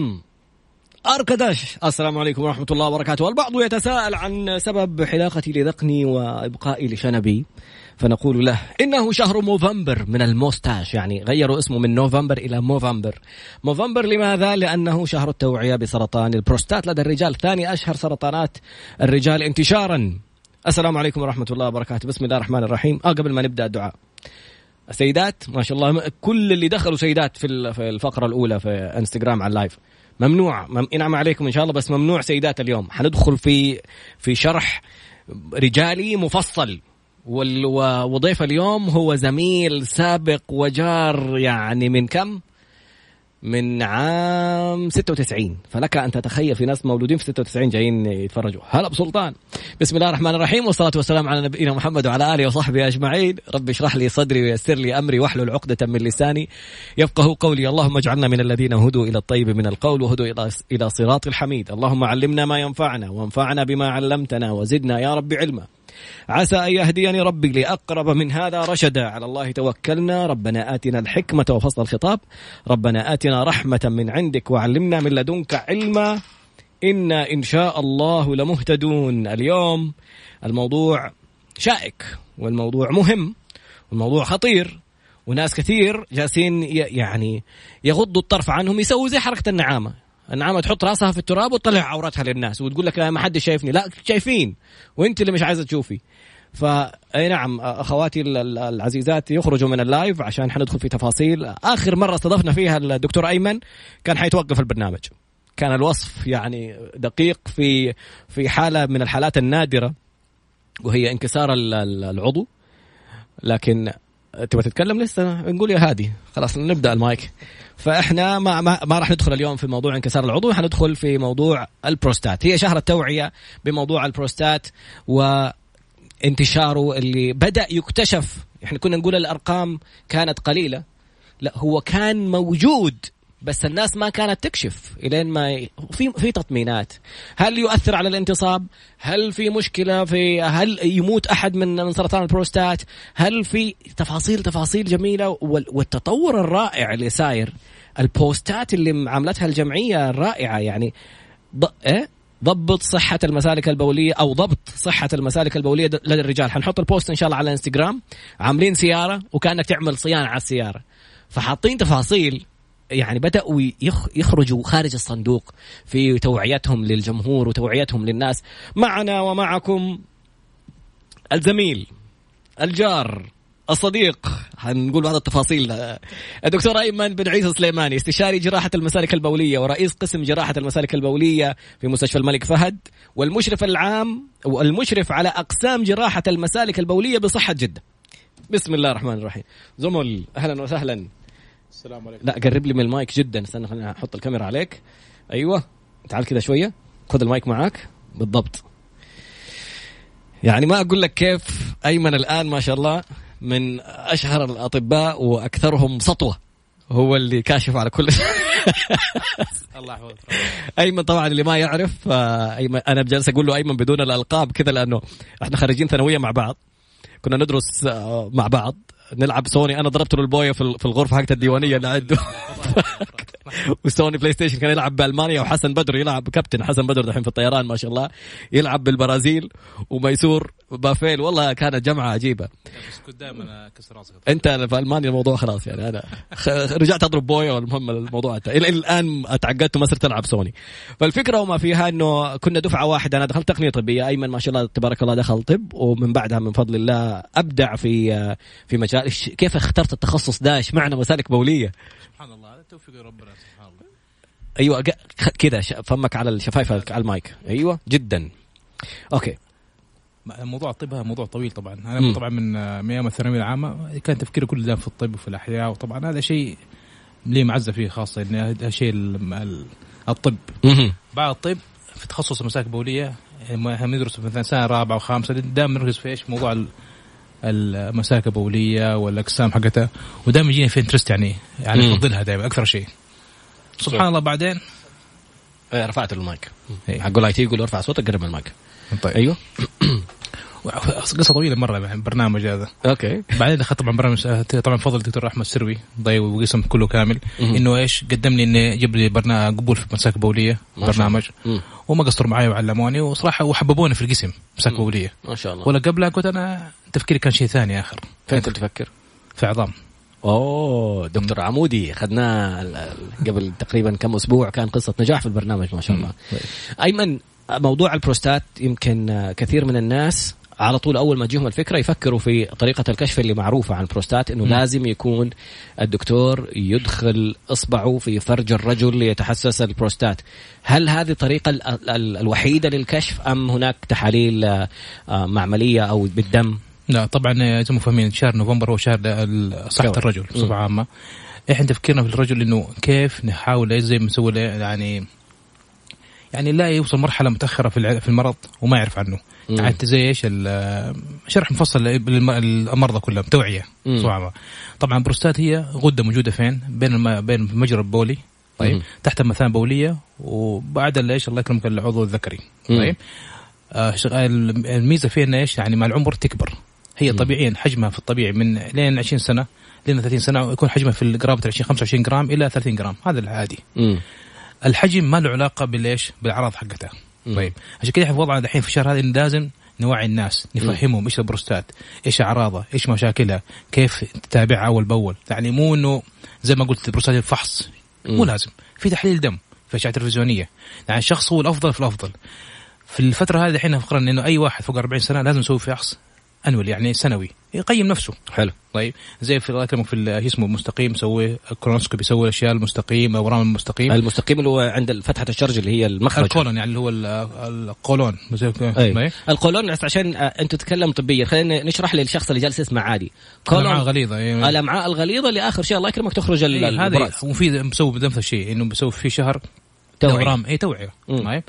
كم أركداش. السلام عليكم ورحمة الله وبركاته. البعض يتساءل عن سبب حلاقتي لذقني وإبقائي لشنبي. فنقول له إنه شهر موفمبر من الموستاش يعني غيروا اسمه من نوفمبر إلى موفمبر. موفمبر لماذا؟ لأنه شهر التوعية بسرطان البروستات لدى الرجال. ثاني أشهر سرطانات الرجال انتشارا. السلام عليكم ورحمة الله وبركاته. بسم الله الرحمن الرحيم. آه قبل ما نبدأ الدعاء. سيدات ما شاء الله كل اللي دخلوا سيدات في الفقرة الأولى في انستغرام على اللايف ممنوع. ينعم عليكم إن شاء الله بس ممنوع سيدات اليوم. حندخل في في شرح رجالي مفصل. وضيف اليوم هو زميل سابق وجار يعني من كم؟ من عام 96 فلك أن تتخيل في ناس مولودين في 96 جايين يتفرجوا. هلا بسلطان. بسم الله الرحمن الرحيم والصلاة والسلام على نبينا محمد وعلى آله وصحبه أجمعين. رب اشرح لي صدري ويسر لي أمري واحلل عقدة من لساني يفقه قولي. اللهم اجعلنا من الذين هدوا إلى الطيب من القول وهدوا إلى إلى صراط الحميد. اللهم علمنا ما ينفعنا وانفعنا بما علمتنا وزدنا يا رب علما. عسى أن يهديني ربي لأقرب من هذا رشدا. على الله توكلنا. ربنا آتنا الحكمة وفصل الخطاب. ربنا آتنا رحمة من عندك وعلمنا من لدنك علما. إنا إن شاء الله لمهتدون. اليوم الموضوع شائك والموضوع مهم والموضوع خطير وناس كثير جالسين يعني يغضوا الطرف عنهم يسووا زي حركة النعامة. النعامة تحط راسها في التراب وتطلع عورتها للناس وتقول لك ما حد شايفني. لا شايفين. وانت اللي مش عايزة تشوفي. فاي نعم أخواتي العزيزات يخرجوا من ال live عشان حندخل في تفاصيل. آخر مرة استضفنا فيها الدكتور أيمن كان حيتوقف البرنامج. كان الوصف يعني دقيق في في حالة من الحالات النادرة وهي انكسار العضو. لكن تبغى تتكلم لسه؟ نقول يا هادي. خلاص نبدأ المايك. فإحنا ما ما, ما راح ندخل اليوم في موضوع انكسار العضو حندخل في موضوع البروستات. هي شهر التوعية بموضوع البروستات وانتشاره اللي بدأ يكتشف إحنا كنا نقول الأرقام كانت قليلة. لا هو كان موجود بس الناس ما كانت تكشف إلين ما في في تطمينات. هل يؤثر على الانتصاب؟ هل في مشكلة في هل يموت أحد من من سرطان البروستات؟ هل في تفاصيل تفاصيل جميلة؟ والتطور الرائع اللي ساير. البوستات اللي عملتها الجمعية الرائعة يعني ض... إيه؟ ضبط صحة المسالك البولية أو ضبط صحة المسالك البولية لدى الرجال. حنحط ال post إن شاء الله على الإنستغرام. عاملين سيارة وكأنك تعمل صيانة على السيارة. فحاطين تفاصيل. يعني بدأوا يخرجوا خارج الصندوق في توعيتهم للجمهور وتوعيتهم للناس. معنا ومعكم الزميل الجار الصديق هنقول بعض التفاصيل الدكتور أيمن بن عيسى سليماني استشاري جراحة المسالك البولية ورئيس قسم جراحة المسالك البولية في مستشفى الملك فهد والمشرف العام والمشرف على أقسام جراحة المسالك البولية بصحة جدة. بسم الله الرحمن الرحيم. زمل أهلا وسهلا. السلام عليكم. لا قرب لي من المايك جدا. استنى خليني أحط الكاميرا عليك. أيوه. تعال كذا شوية. خذ المايك معاك. بالضبط. يعني ما أقول لك كيف أيمن الآن ما شاء الله من أشهر الأطباء وأكثرهم سطوة. هو اللي كاشف على كل الله يحفظك. أيمن طبعا اللي ما يعرف ايمن أنا بجلس أقول له أيمن بدون الألقاب كذا لأنه إحنا خريجين ثانوية مع بعض. كنا ندرس آه، مع بعض. نلعب سوني أنا ضربت له البوية في الغرفة حقت الديوانية اللي عنده وسوني بلاي ستيشن كان يلعب بألمانيا وحسن بدر يلعب كابتن حسن بدر دحين في الطيران ما شاء الله. يلعب بالبرازيل وميسور بافيل. والله كانت جمعة عجيبة. بس كنت دائما كسر راسك. أنت في ألمانيا الموضوع خلاص يعني. أنا رجعت أضرب بوية والمهم الموضوع إلى الآن أتعقدت وما صرت ألعب سوني. فالفكرة وما فيها إنه كنا دفعة واحدة. أنا دخلت تقنية طبية. أيمن ما شاء الله تبارك الله دخل طب. ومن بعدها من فضل الله أبدع في في مجال. كيف اخترت التخصص ده؟ اشمعنى مسالك بوليه سبحان الله توفيق ربنا سبحان الله أيوه كذا فمك على الشفايف على المايك. أيوه جدا. okay. موضوع الطب هذا موضوع طويل طبعا. أنا م. طبعا من أيام الثانوية العامة كان تفكيري كله دائما في الطب وفي الأحياء وطبعا هذا شيء لي معزة فيه خاصة إن هذا شيء الطب. بعد الطب في تخصص المسالك البولية هم ندرس مثلا سنة رابعة وخامسة دائما نركز في إيش؟ موضوع المسالك البولية والاجسام حقتها. ودائما يجيني في interest يعني يعني افضلها دائما أكثر شيء. سبحان الله بعدين؟ إيه، رفعت المايك. حق ال IT يقول ارفع صوتك قرب المايك. طيب. أيوه. قصة طويلة مرة يعني البرنامج هذا. okay. بعدين اخذت طبعا برنامج طبعا فضل الدكتور أحمد سروي ضيق وقسم كله كامل. إنه إيش قدم لي انه جاب لي برنامج قبول في مساك بولية برنامج. وما قصروا معي وعلموني وصراحة وحببوني في القسم مساك بولية. ما شاء الله. ولا قبلها كنت أنا تفكيري كان شيء ثاني آخر. فين كنت تفكر؟ في عظام. أوه دكتور عمودي اخذناه قبل تقريبا كم أسبوع كان قصة نجاح في البرنامج ما شاء الله. أيمن موضوع البروستات يمكن كثير من الناس على طول أول ما تجيهم الفكرة يفكروا في طريقة الكشف اللي معروفة عن البروستات إنه مم. لازم يكون الدكتور يدخل إصبعه في فرج الرجل ليتحسس البروستات هل هذه الطريقة ال- ال- الوحيدة للكشف أم هناك تحاليل آه، آه، معملية أو بالدم لا طبعا زي ما فاهمين شهر نوفمبر هو شهر صحة. الرجل بصفة عامة إحنا تفكيرنا في الرجل إنه كيف نحاول زي ما نسوي يعني يعني لا يوصل مرحلة متأخرة في في المرض وما يعرف عنه مم. يعني انت زي إيش شرح مفصل للمرضى كلهم توعية عامة. طبعا البروستات هي غدة موجودة فين بين الم... بين المجرى البولي طيب مم. تحت المثانة البوليه وبعد إيش الله يكرمك العضو الذكري. طيب آه الميزة فيها انها إيش يعني مع العمر تكبر هي. طبيعيا حجمها في الطبيعي من لين 20 سنة لين 30 سنة يكون حجمها في قرابه 20 25 جرام إلى 30 جرام هذا العادي مم. الحجم ما له علاقة بالإيش؟ بالأعراض حقتها مم. طيب. عشان كده إحنا في وضعنا الحين في الشهر هذا لازم نوعي الناس نفهمهم إيش البروستات إيش أعراضها إيش مشاكلها كيف تتابعها أول بأول. يعني مو إنه زي ما قلت البروستات الفحص. مو. لازم. في تحليل دم في أشعة تلفزيونية. يعني الشخص هو الأفضل في الأفضل. في الفترة هذه الحين فكرنا إنه أي واحد فوق 40 سنة لازم يسوي فحص. annual يعني سنوي. يقيم نفسه. حلو. طيب زي في الله يكرمك في شو اسمه المستقيم يسوي colonoscopy يسوي الأشياء المستقيم اورام المستقيم المستقيم اللي هو عند فتحة الشرج اللي هي المخرج. ال colon يعني اللي هو ال- القولون. زي أي. أي. القولون عشان آه، انت تتكلم طبيا خلينا نشرح للشخص اللي جالس يسمع عادي. الأمعاء colon غليظه أي. الامعاء الغليظة اللي آخر شيء الله يكرمك تخرج إيه، هذا وفي مسوي نفس الشيء إنه بيسوي في شهر توعية. اورام اي توعية. معي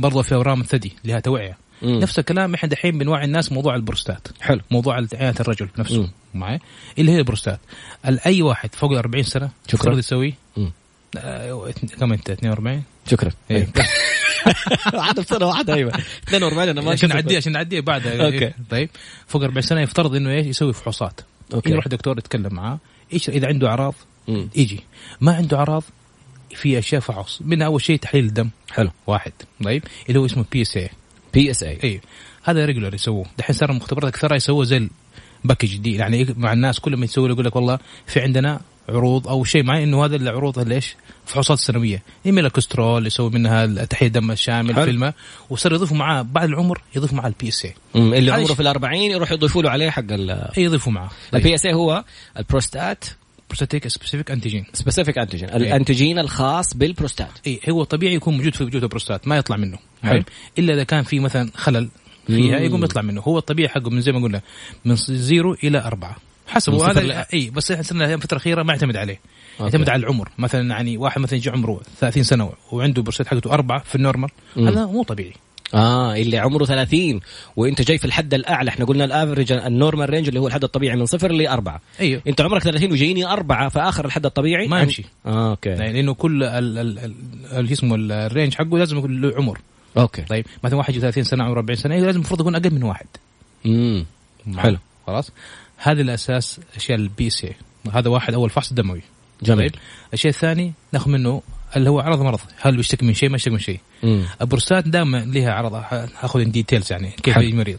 برضه في أورام الثدي هي توعية. مم. نفس الكلام إحنا دحين بنوعي الناس موضوع البروستات. حلو. موضوع عنايه الرجل نفسه. معي؟ اللي هي البروستات. ال- أي واحد فوق ال 40 سنة شكراً. المفروض يسوي؟ مم. آه، كم أنت؟ 42 شكرا. عاد بسنه واحدة أيوه. 42 أنا ما عشان. نعديه عشان نعديه بعد. أوكي. طيب. فوق 40 سنة يفترض إنه إيش؟ يسوي فحوصات. okay. يروح دكتور يتكلم معاه. إيش؟ إذا عنده أعراض. يجي. ما عنده أعراض في أشياء فحص. منها أول شيء تحليل الدم. حلو. واحد. طيب. اللي هو اسمه بي اس اي بي اس اي اي هذا ريجولر يسووه. دحين صار المختبرات كثيرة يسووه زي ال package دي. يعني مع الناس كل ما يسوي يقول لك والله في عندنا عروض أو شيء معين إنه هذا العروض اللي إيش؟ فحوصات سنوية. يميل الكوليسترول يسوي منها تحليل دم الشامل حلو. في الماء وصار يضيفوا معاه بعد العمر يضيفوا معاه ال PS A. اللي عمره في الأربعين يروح يضيفوا له عليه حق ال يضيفوا معاه. ال PSA هو البروستات. prostatic specific antigen specific antigen ال antigen الخاص بالبروستات. اي هو طبيعي يكون موجود في وجود البروستات ما يطلع منه. حلو. إلا إذا كان في مثلا خلل فيها مم. يقوم يطلع منه. هو الطبيعي حقه من زي ما قلنا من zero إلى أربعة. حسب. هذا اي بس إحنا صرنا الفترة الأخيرة ما يعتمد عليه. okay. يعتمد على العمر. مثلا يعني واحد مثلا يجي عمره 30 سنة وعنده بروستات حقته أربعة في ال normal. هذا مو طبيعي. آه اللي عمره 30 وإنت جاي في الحد الأعلى. إحنا قلنا ال average ال normal range اللي هو الحد الطبيعي من صفر لأربعة. أيوه. إنت عمرك 30 وجايني أربعة في اخر الحد الطبيعي ما يمشي. آه okay. يعني لأنه كل ال- ال- ال- اللي اسمه ال range حقه لازم يكون له عمر. okay. طيب مثلا واحد يجي 30 سنة عمره 40 سنة لازم المفروض يكون أقل من واحد. امم حلو. خلاص. هذا الأساس أشياء ال PSA هذا واحد أول فحص دموي جميل. طيب. الشيء الثاني ناخذ منه اللي هو عرض مرض. هل بيشتكي من شيء؟ ما يشتكي من شيء. البروستات دائما لها عرض. هاخذ in details يعني كيف حلو. يجي مريض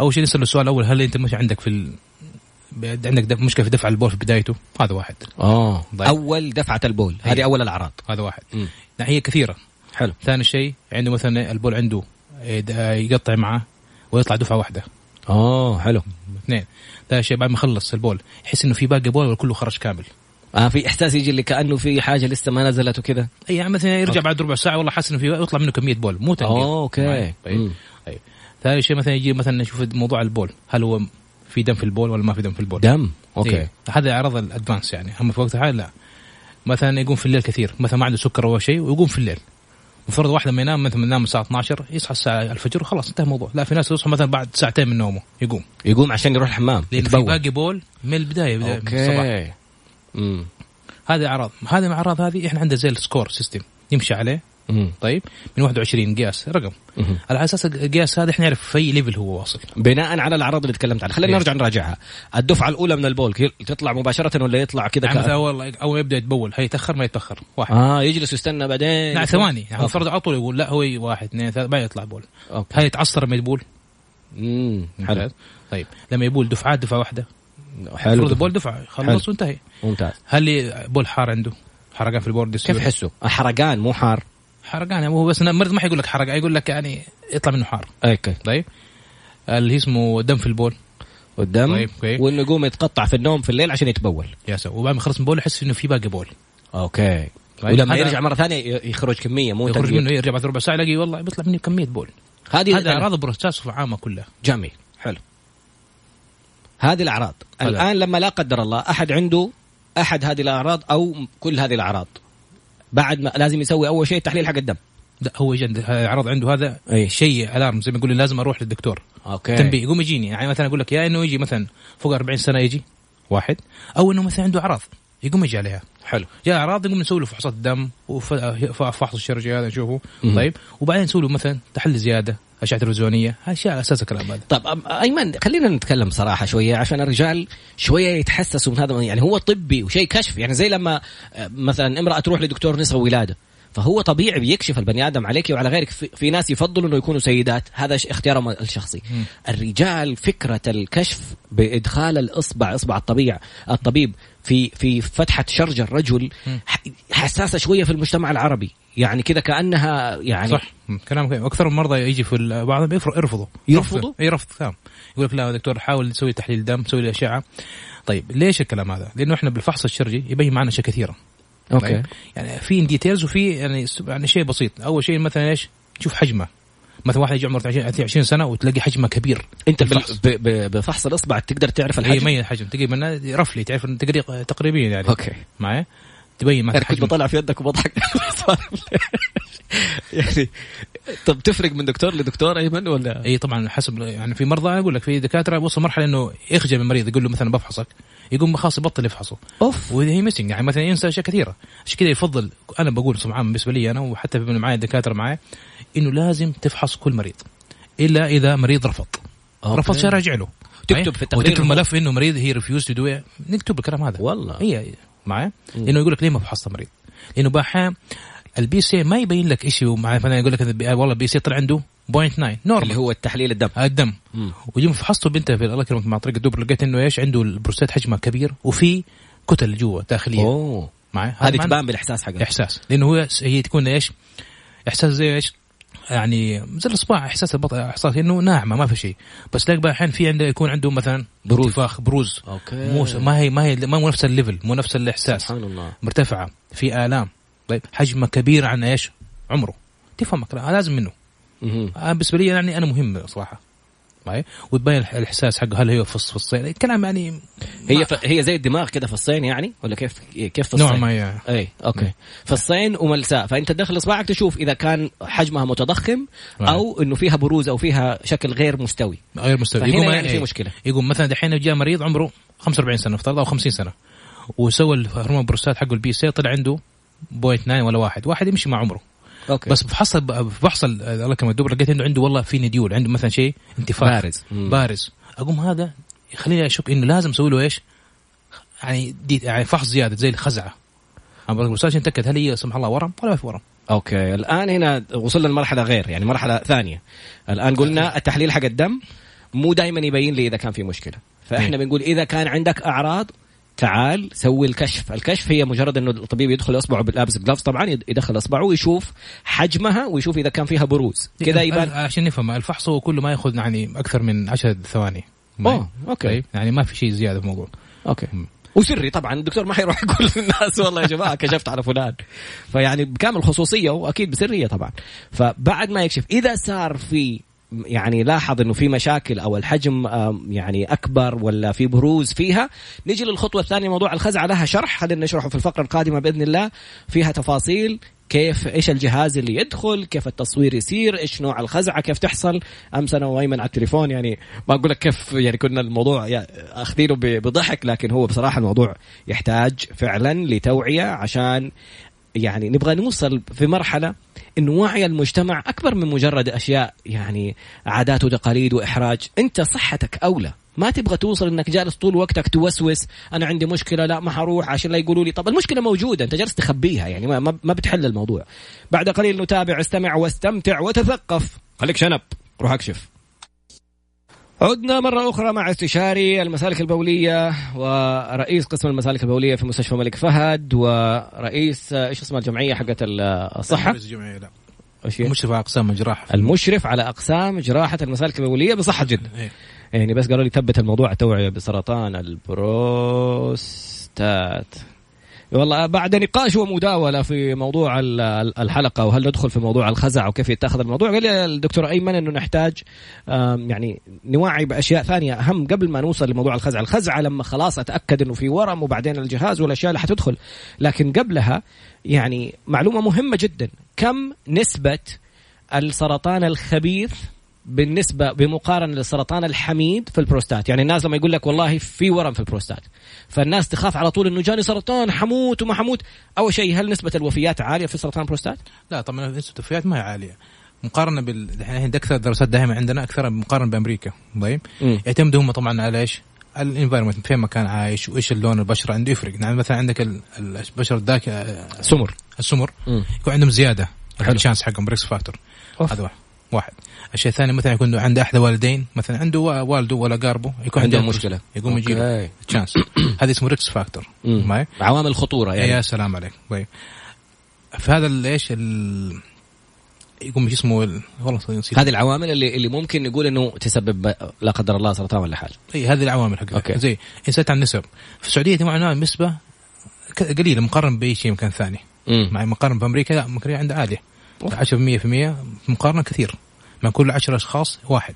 أول شيء نسأل السؤال الأول هل أنت مش عندك في ال... عندك دف... مشكلة في دفع البول في بدايته؟ هذا واحد. آه. طيب. أول دفعة البول. هذه. أول الأعراض. هذا واحد. مم. هي كثيرة. حلو. ثاني شيء عنده مثلا البول عنده يد- يقطع معاه ويطلع دفعة واحدة. آه حلو. اثنين. ثالث شيء بعد ما يخلص البول يحس إنه في باقي بول ولا كله خرج كامل. آه في إحساس يجي اللي كأنه في حاجة لسه ما نزلت وكذا أي يعني مثلا يرجع أوكي. بعد ربع ساعة والله حاسس إنه في يطلع منه كمية بول مو تنقيط آه أوكي. طيب. مم. طيب. ثالث شيء مثلا يجي مثلا نشوف موضوع البول هل هو في دم في البول ولا ما في دم في البول؟ دم؟ أوكي. إيه. هذا عرض ال advanced يعني. اما في وقت الحالي لا. مثلا يقوم في الليل كثير مثلا ما عنده سكر ولا شيء ويقوم في الليل. مفترض واحد لما ينام مثلا ينام الساعة 12 يصحى الساعة الفجر وخلاص انتهى الموضوع. لا في ناس يصحى مثلا بعد ساعتين من نومه يقوم. يقوم عشان يروح الحمام يتبول. باقي بول من البداية بداية من الصباح. أوكي امم هذه أعراض. هذه الأعراض هذه إحنا عندنا زي ال score system. يمشي عليه. مم. طيب. من 21 قياس رقم. مم. على أساس القياس هذا إحنا نعرف في أي level هو واصل. بناء على الأعراض اللي تكلمت عنها. خلينا. نرجع نراجعها. الدفعة الأولى من البول تطلع مباشرة ولا يطلع كذا يعني مثلا. اول اول يبدأ يتبول. هي يتأخر ما يتأخر. واحد. آه يجلس يستنى بعدين لا ثواني. يعني. المفروض على طول يقول لا هو واحد اثنين ثلاثة بعدين يطلع بول. أوكي. هل يتعصر لما يبول؟ امم. طيب. لما يبول دفعات دفعة واحدة. حلو المفروض البول دفعه خلص. وانتهي. ممتاز. هل بول حار عنده؟ حرقان في البول كيف حسه حرقان مو حار. حرقان هو بس المريض ما حيقول لك حرقان يقول لك يعني يطلع منه حار. أوكي. طيب. اللي اسمه دم في البول. والدم. طيب،. وإنه يقوم يتقطع في النوم في الليل عشان يتبول. يا سلام. وبعد ما يخلص من البول يحس إنه في باقي بول. أوكي. طيب، ولما يرجع مرة ثانية يخرج كمية مو يخرج. منه يرجع بعد ربع ساعة يلاقي والله بيطلع مني كمية بول. هذه هذا أعراض البروستات عامه كلها. جميل. هذه الأعراض. الآن لما لا قدر الله أحد عنده أحد هذه الأعراض أو كل هذه الأعراض. بعد ما لازم يسوي أول شيء تحليل حق الدم. لا هو عند أعراض عنده هذا أي. شيء alarm زي ما يقول لازم أروح للدكتور. أوكي. تنبيه يقوم يجيني. يعني مثلا أقول لك يا إنه يجي مثلا فوق 40 سنة يجي واحد أو إنه مثلا عنده أعراض يقوم يجي عليها. حلو. جاء اعراض يقوم نسوي له فحوصات دم وفحص الشرجي هذا نشوفه. مم. طيب. وبعدين نسوي له مثلا تحليل زيادة أشعة تلفزيونية اشياء على أساس الكلام هذا. طب أم- أيمن خلينا نتكلم صراحة شوية عشان الرجال شوية يتحسسوا من هذا يعني هو طبي وشيء كشف يعني زي لما آه، مثلا امرأة تروح لدكتور نساء ولادة. فهو طبيعي بيكشف البني آدم عليك وعلى غيرك. في, في ناس يفضلوا إنه يكونوا سيدات. هذا اختيارهم الشخصي. الرجال فكرة الكشف بإدخال الإصبع إصبع الطبيع الطبيب في في فتحة شرج الرجل حساسة شوية في المجتمع العربي. يعني كذا كأنها يعني صح. مم. كلام كويس. وأكثر من مرضى يجي في بعضهم يرفضوا. يرفضوا؟ إي رفض تام يقول لك لا دكتور حاول تسوي تحليل دم تسوي اشعه طيب ليش الكلام هذا؟ لأنه إحنا بالفحص الشرجي يبين معنا أشياء كثيرة. أوكي. طيب؟ يعني في details وفي يعني يعني شيء بسيط. أول شيء مثلا إيش؟ تشوف حجمه. مثلا واحد يجي عمره 20 20 سنة وتلاقي حجمه كبير. أنت بال- بالفحص. ب- ب- بفحص الإصبع تقدر تعرف الحجم. مية الحجم تقريبا roughly تعرف تقريبا تقريبيا يعني. أوكي. معي؟ تبين مثلا أنا كنت حجم. بطلع في يدك وبضحك. يعني طب تفرق من دكتور لدكتور أيمن ولا؟ اي طبعا حسب يعني في مرضى أقول لك في دكاترة وصل مرحلة إنه يخجل من المريض يقول له مثلا بفحصك يقوم خلاص يبطل يفحصه. أوف. وهي missing يعني مثلا ينسى أشياء كثيرة. عشان كذا يفضل أنا بقول سمعان بالنسبة لي أنا وحتى من معي الدكاترة معي إنه لازم تفحص كل مريض إلا إذا مريض رفض. أوكي. رفض راجع له. تكتب؟ في التقرير وتكتب ملف إنه مريض he refused to do نكتب الكلام هذا. والله. هي معي لأنه يقول لك ليه ما فحصت مريض؟ لأنه باحيان ال PSA ما يبين لك شيء مع يقول لك والله ال PSA طلع عنده 0.9 اللي normal هو التحليل الدم. الدم. مم. ويوم فحصته بنته في الله يكرمك مع طريقة الدبر لقيت إنه إيش؟ عنده البروستات حجمها كبير وفي كتل جوا داخلية. أوه. معي هذه تبان بالإحساس حقها. إحساس. لأنه هو هي تكون إيش؟ إحساس زي إيش؟ يعني زي الاصبع إحساس البطء إحساس إنه ناعمة ما في شيء. بس تلاقي بقى أحيانا في عنده يكون عنده مثلا بروز. انتفاخ بروز. أوكي. مو ما هي ما هي ما مو نفس ال level مو نفس الإحساس. سبحان الله. مرتفعة في آلام. طيب حجمه كبير عن إيش؟ عمره. تفهم الكلام لازم منه. بالنسبة لي يعني أنا مهم صراحة. معي وتبين الإحساس حقه هل هي في الص- في الصين؟ الكلام يعني هي ف... هي زي الدماغ كده في الصين يعني ولا كيف كيف في الصين؟ نوع ما هي اي أوكي. في الصين وملساء. فأنت تدخل اصبعك تشوف إذا كان حجمها متضخم أو إنه فيها بروز أو فيها شكل غير مستوي. غير فهنا يقوم يعني في إيه. مشكلة. يقوم مثلا دحين جاء مريض عمره 45 سنة افترض أو 50 سنة وسوى الهرمون بروستات حقه ال PSA طلع عنده point 9 ولا واحد. واحد يمشي مع عمره. أوكي. بس ال- الله كما الدبر لقيت انه عنده والله في nodule عنده مثلا شيء انتفاخ. بارز. مم. بارز. أقوم هذا يخليني اشك إنه لازم أسوي له إيش؟ يعني دي يعني فحص زيادة زي الخزعة. أبغى البروستات نتاكد هل هي سمح الله ورم؟ ولا ما في ورم. أوكي. الآن هنا وصلنا لمرحلة غير يعني مرحلة ثانية. الآن قلنا التحليل حق الدم مو دائما يبين لي إذا كان في مشكلة. فإحنا. بنقول إذا كان عندك أعراض تعال سوي الكشف. الكشف هي مجرد إنه الطبيب يدخل أصبعه باللابس gloves طبعا يد- يدخل أصبعه ويشوف حجمها ويشوف إذا كان فيها بروز. كذا يبان. عشان نفهم الفحص هو كله ما يأخذ يعني أكثر من 10 ثواني. أوه أوكي. طيب يعني ما في شيء زيادة في الموضوع. أوكي. مم. وسري طبعا الدكتور ما حيروح يقول للناس والله يا جماعة كشفت على فلان. فيعني بكامل خصوصية وأكيد بسرية طبعا. فبعد ما يكشف إذا صار في يعني لاحظ إنه في مشاكل أو الحجم يعني أكبر ولا في بروز فيها. نجي للخطوة الثانية موضوع الخزعة لها شرح. خلينا نشرحه في الفقرة القادمة بإذن الله. فيها تفاصيل كيف إيش الجهاز اللي يدخل كيف التصوير يصير إيش نوع الخزعة كيف تحصل. أمس أنا وأيمن على التليفون يعني ما أقول لك كيف يعني كنا الموضوع يا- أخذينه بضحك لكن هو بصراحة الموضوع يحتاج فعلا لتوعية عشان يعني نبغى نوصل في مرحلة انه وعي المجتمع أكبر من مجرد أشياء يعني عادات وتقاليد وإحراج. أنت صحتك أولى. ما تبغى توصل إنك جالس طول وقتك توسوس أنا عندي مشكلة لا ما حروح عشان لا يقولوا لي. طب المشكلة موجودة أنت جالس تخبيها يعني ما, ما بتحل الموضوع. بعد قليل نتابع استمع واستمتع وتثقف. خليك شنب روح اكشف. عدنا مرة أخرى مع استشاري المسالك البولية ورئيس قسم المسالك البولية في مستشفى الملك فهد ورئيس إيش اسمها الجمعية حقت الصحة؟ رئيس الجمعية لا. المشرف على أقسام الجراحة. المشرف على أقسام جراحة المسالك البولية بصحة جدة إيه. يعني بس قالوا لي ثبت الموضوع التوعية بسرطان البروستات. والله بعد نقاش ومداولة في موضوع الحلقة وهل ندخل في موضوع الخزع وكيف يتخذ الموضوع؟ قال لي الدكتور أيمن إنه نحتاج يعني نوعي بأشياء ثانية أهم قبل ما نوصل لموضوع الخزع، الخزعه لما خلاص أتأكد إنه في ورم وبعدين الجهاز والأشياء اللي حتدخل، لكن قبلها يعني معلومة مهمة جدا، كم نسبة السرطان الخبيث بالنسبة بمقارنة للسرطان الحميد في البروستات. يعني الناس لما يقول لك والله في ورم في البروستات. فالناس تخاف على طول إنه جاني سرطان حموت وما حموت. أول شيء هل نسبة الوفيات عالية في سرطان البروستات؟ لا طبعا نسبة الوفيات ما هي عالية. مقارنة بال الحين أكثر دراسات دائما عندنا أكثر مقارنة بأمريكا. طيب. يعتمدوا هم طبعا على إيش؟ ال environment فين ما كان عايش؟ وإيش اللون البشرة؟ عنده يفرق. يعني مثلا عندك البشرة ال dark سمر. السمر. يكون عندهم زيادة. ال chance حقهم ب risk factor. هذا واحد. واحد. الشيء الثاني مثلا يكون عنده أحد والدين مثلا عنده والده ولا قاربه يكون عنده مشكلة. يقوم يجيب chance هذا اسمه risk factor عوامل خطورة يعني. يا سلام عليك. طيب. فهذا إيش. يقوم شو اسمه والله نسيت. هذه العوامل اللي اللي ممكن نقول إنه تسبب لا قدر الله سرطان ولا حاجة إي هذه العوامل حقها أوكي. زي ان سالت عن النسب في السعودية معناها نسبة قليلة مقارنة بأي شيء مكان ثاني. مع مقارنة بأمريكا لا ممكن عندها عالية. 10% في مقارنة كثير. من كل 10 أشخاص واحد.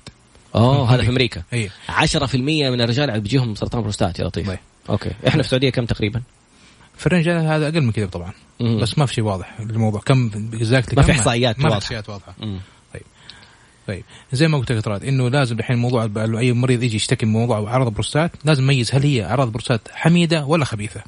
آه هذا في أمريكا. إي. 10% من الرجال بيجيهم سرطان بروستات يا لطيف. طيب. أوكي. إحنا في السعودية كم تقريبا؟ في الرجال هذا أقل من كذا طبعا. مم. بس ما في شيء واضح الموضوع. كم ما في إحصائيات ما في إحصائيات واضحة. طيب. طيب. زي ما قلت لك ترى إنه لازم الحين موضوع أي مريض يجي يشتكي من موضوع اعراض بروستات لازم يميز هل هي أعراض بروستات حميدة ولا خبيثة.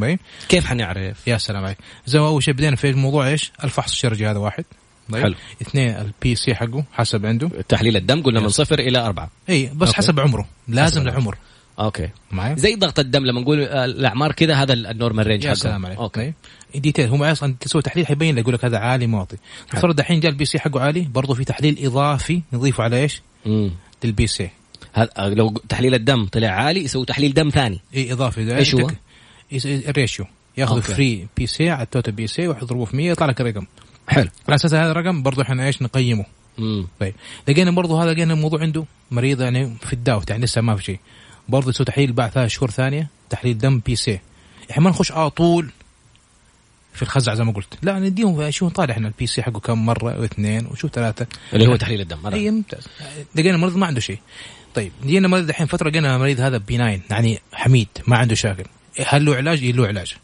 طيب كيف حنعرف؟ يا سلام عليك. زي اول شيء بدينا في الموضوع إيش؟ الفحص الشرجي هذا واحد. طيب. حلو. اثنين ال PSA حقه حسب عنده. تحليل الدم قلنا من صفر إلى أربعة. إي بس أوكي. حسب عمره. لازم حسب العمر أوكي. معي زي ضغط الدم لما نقول آه، الأعمار كذا هذا ال normal range حقه. سلام عليك. أوكي. detail هم أصلا تسوي تحليل حيبين لك يقول لك هذا عالي واطي نفترض الحين جاء ال PSA حقه عالي برضه في تحليل إضافي نضيفه على إيش؟ امم لل PSA. هذا لو تحليل الدم طلع عالي يسوي تحليل دم ثاني. إي إضافي. إيش هو؟ ال ratio. ياخذ free PSA على ال total PSA ويضربه في 100 يطلع لك الرقم. حلو. على أساس هذا الرقم برضه إحنا إيش نقيمه. امم طيب. لقينا برضه هذا لقينا الموضوع عنده مريض يعني في الداوت يعني لسه ما في شيء. برضه يسوي تحليل بعد ثلاث شهور ثانية تحليل دم PSA. إحنا ما نخش على طول في الخزعه زي ما قلت. لا نديهم شو نطالع إحنا ال PSA حقه كم مرة واثنين وشوف ثلاثة. اللي هو تحليل الدم إي ممتاز. لقينا المريض ما عنده شيء. طيب. جينا مريض الحين فترة لقينا المريض هذا benign يعني حميد ما عنده مشاكل. هل له علاج؟ له علاج.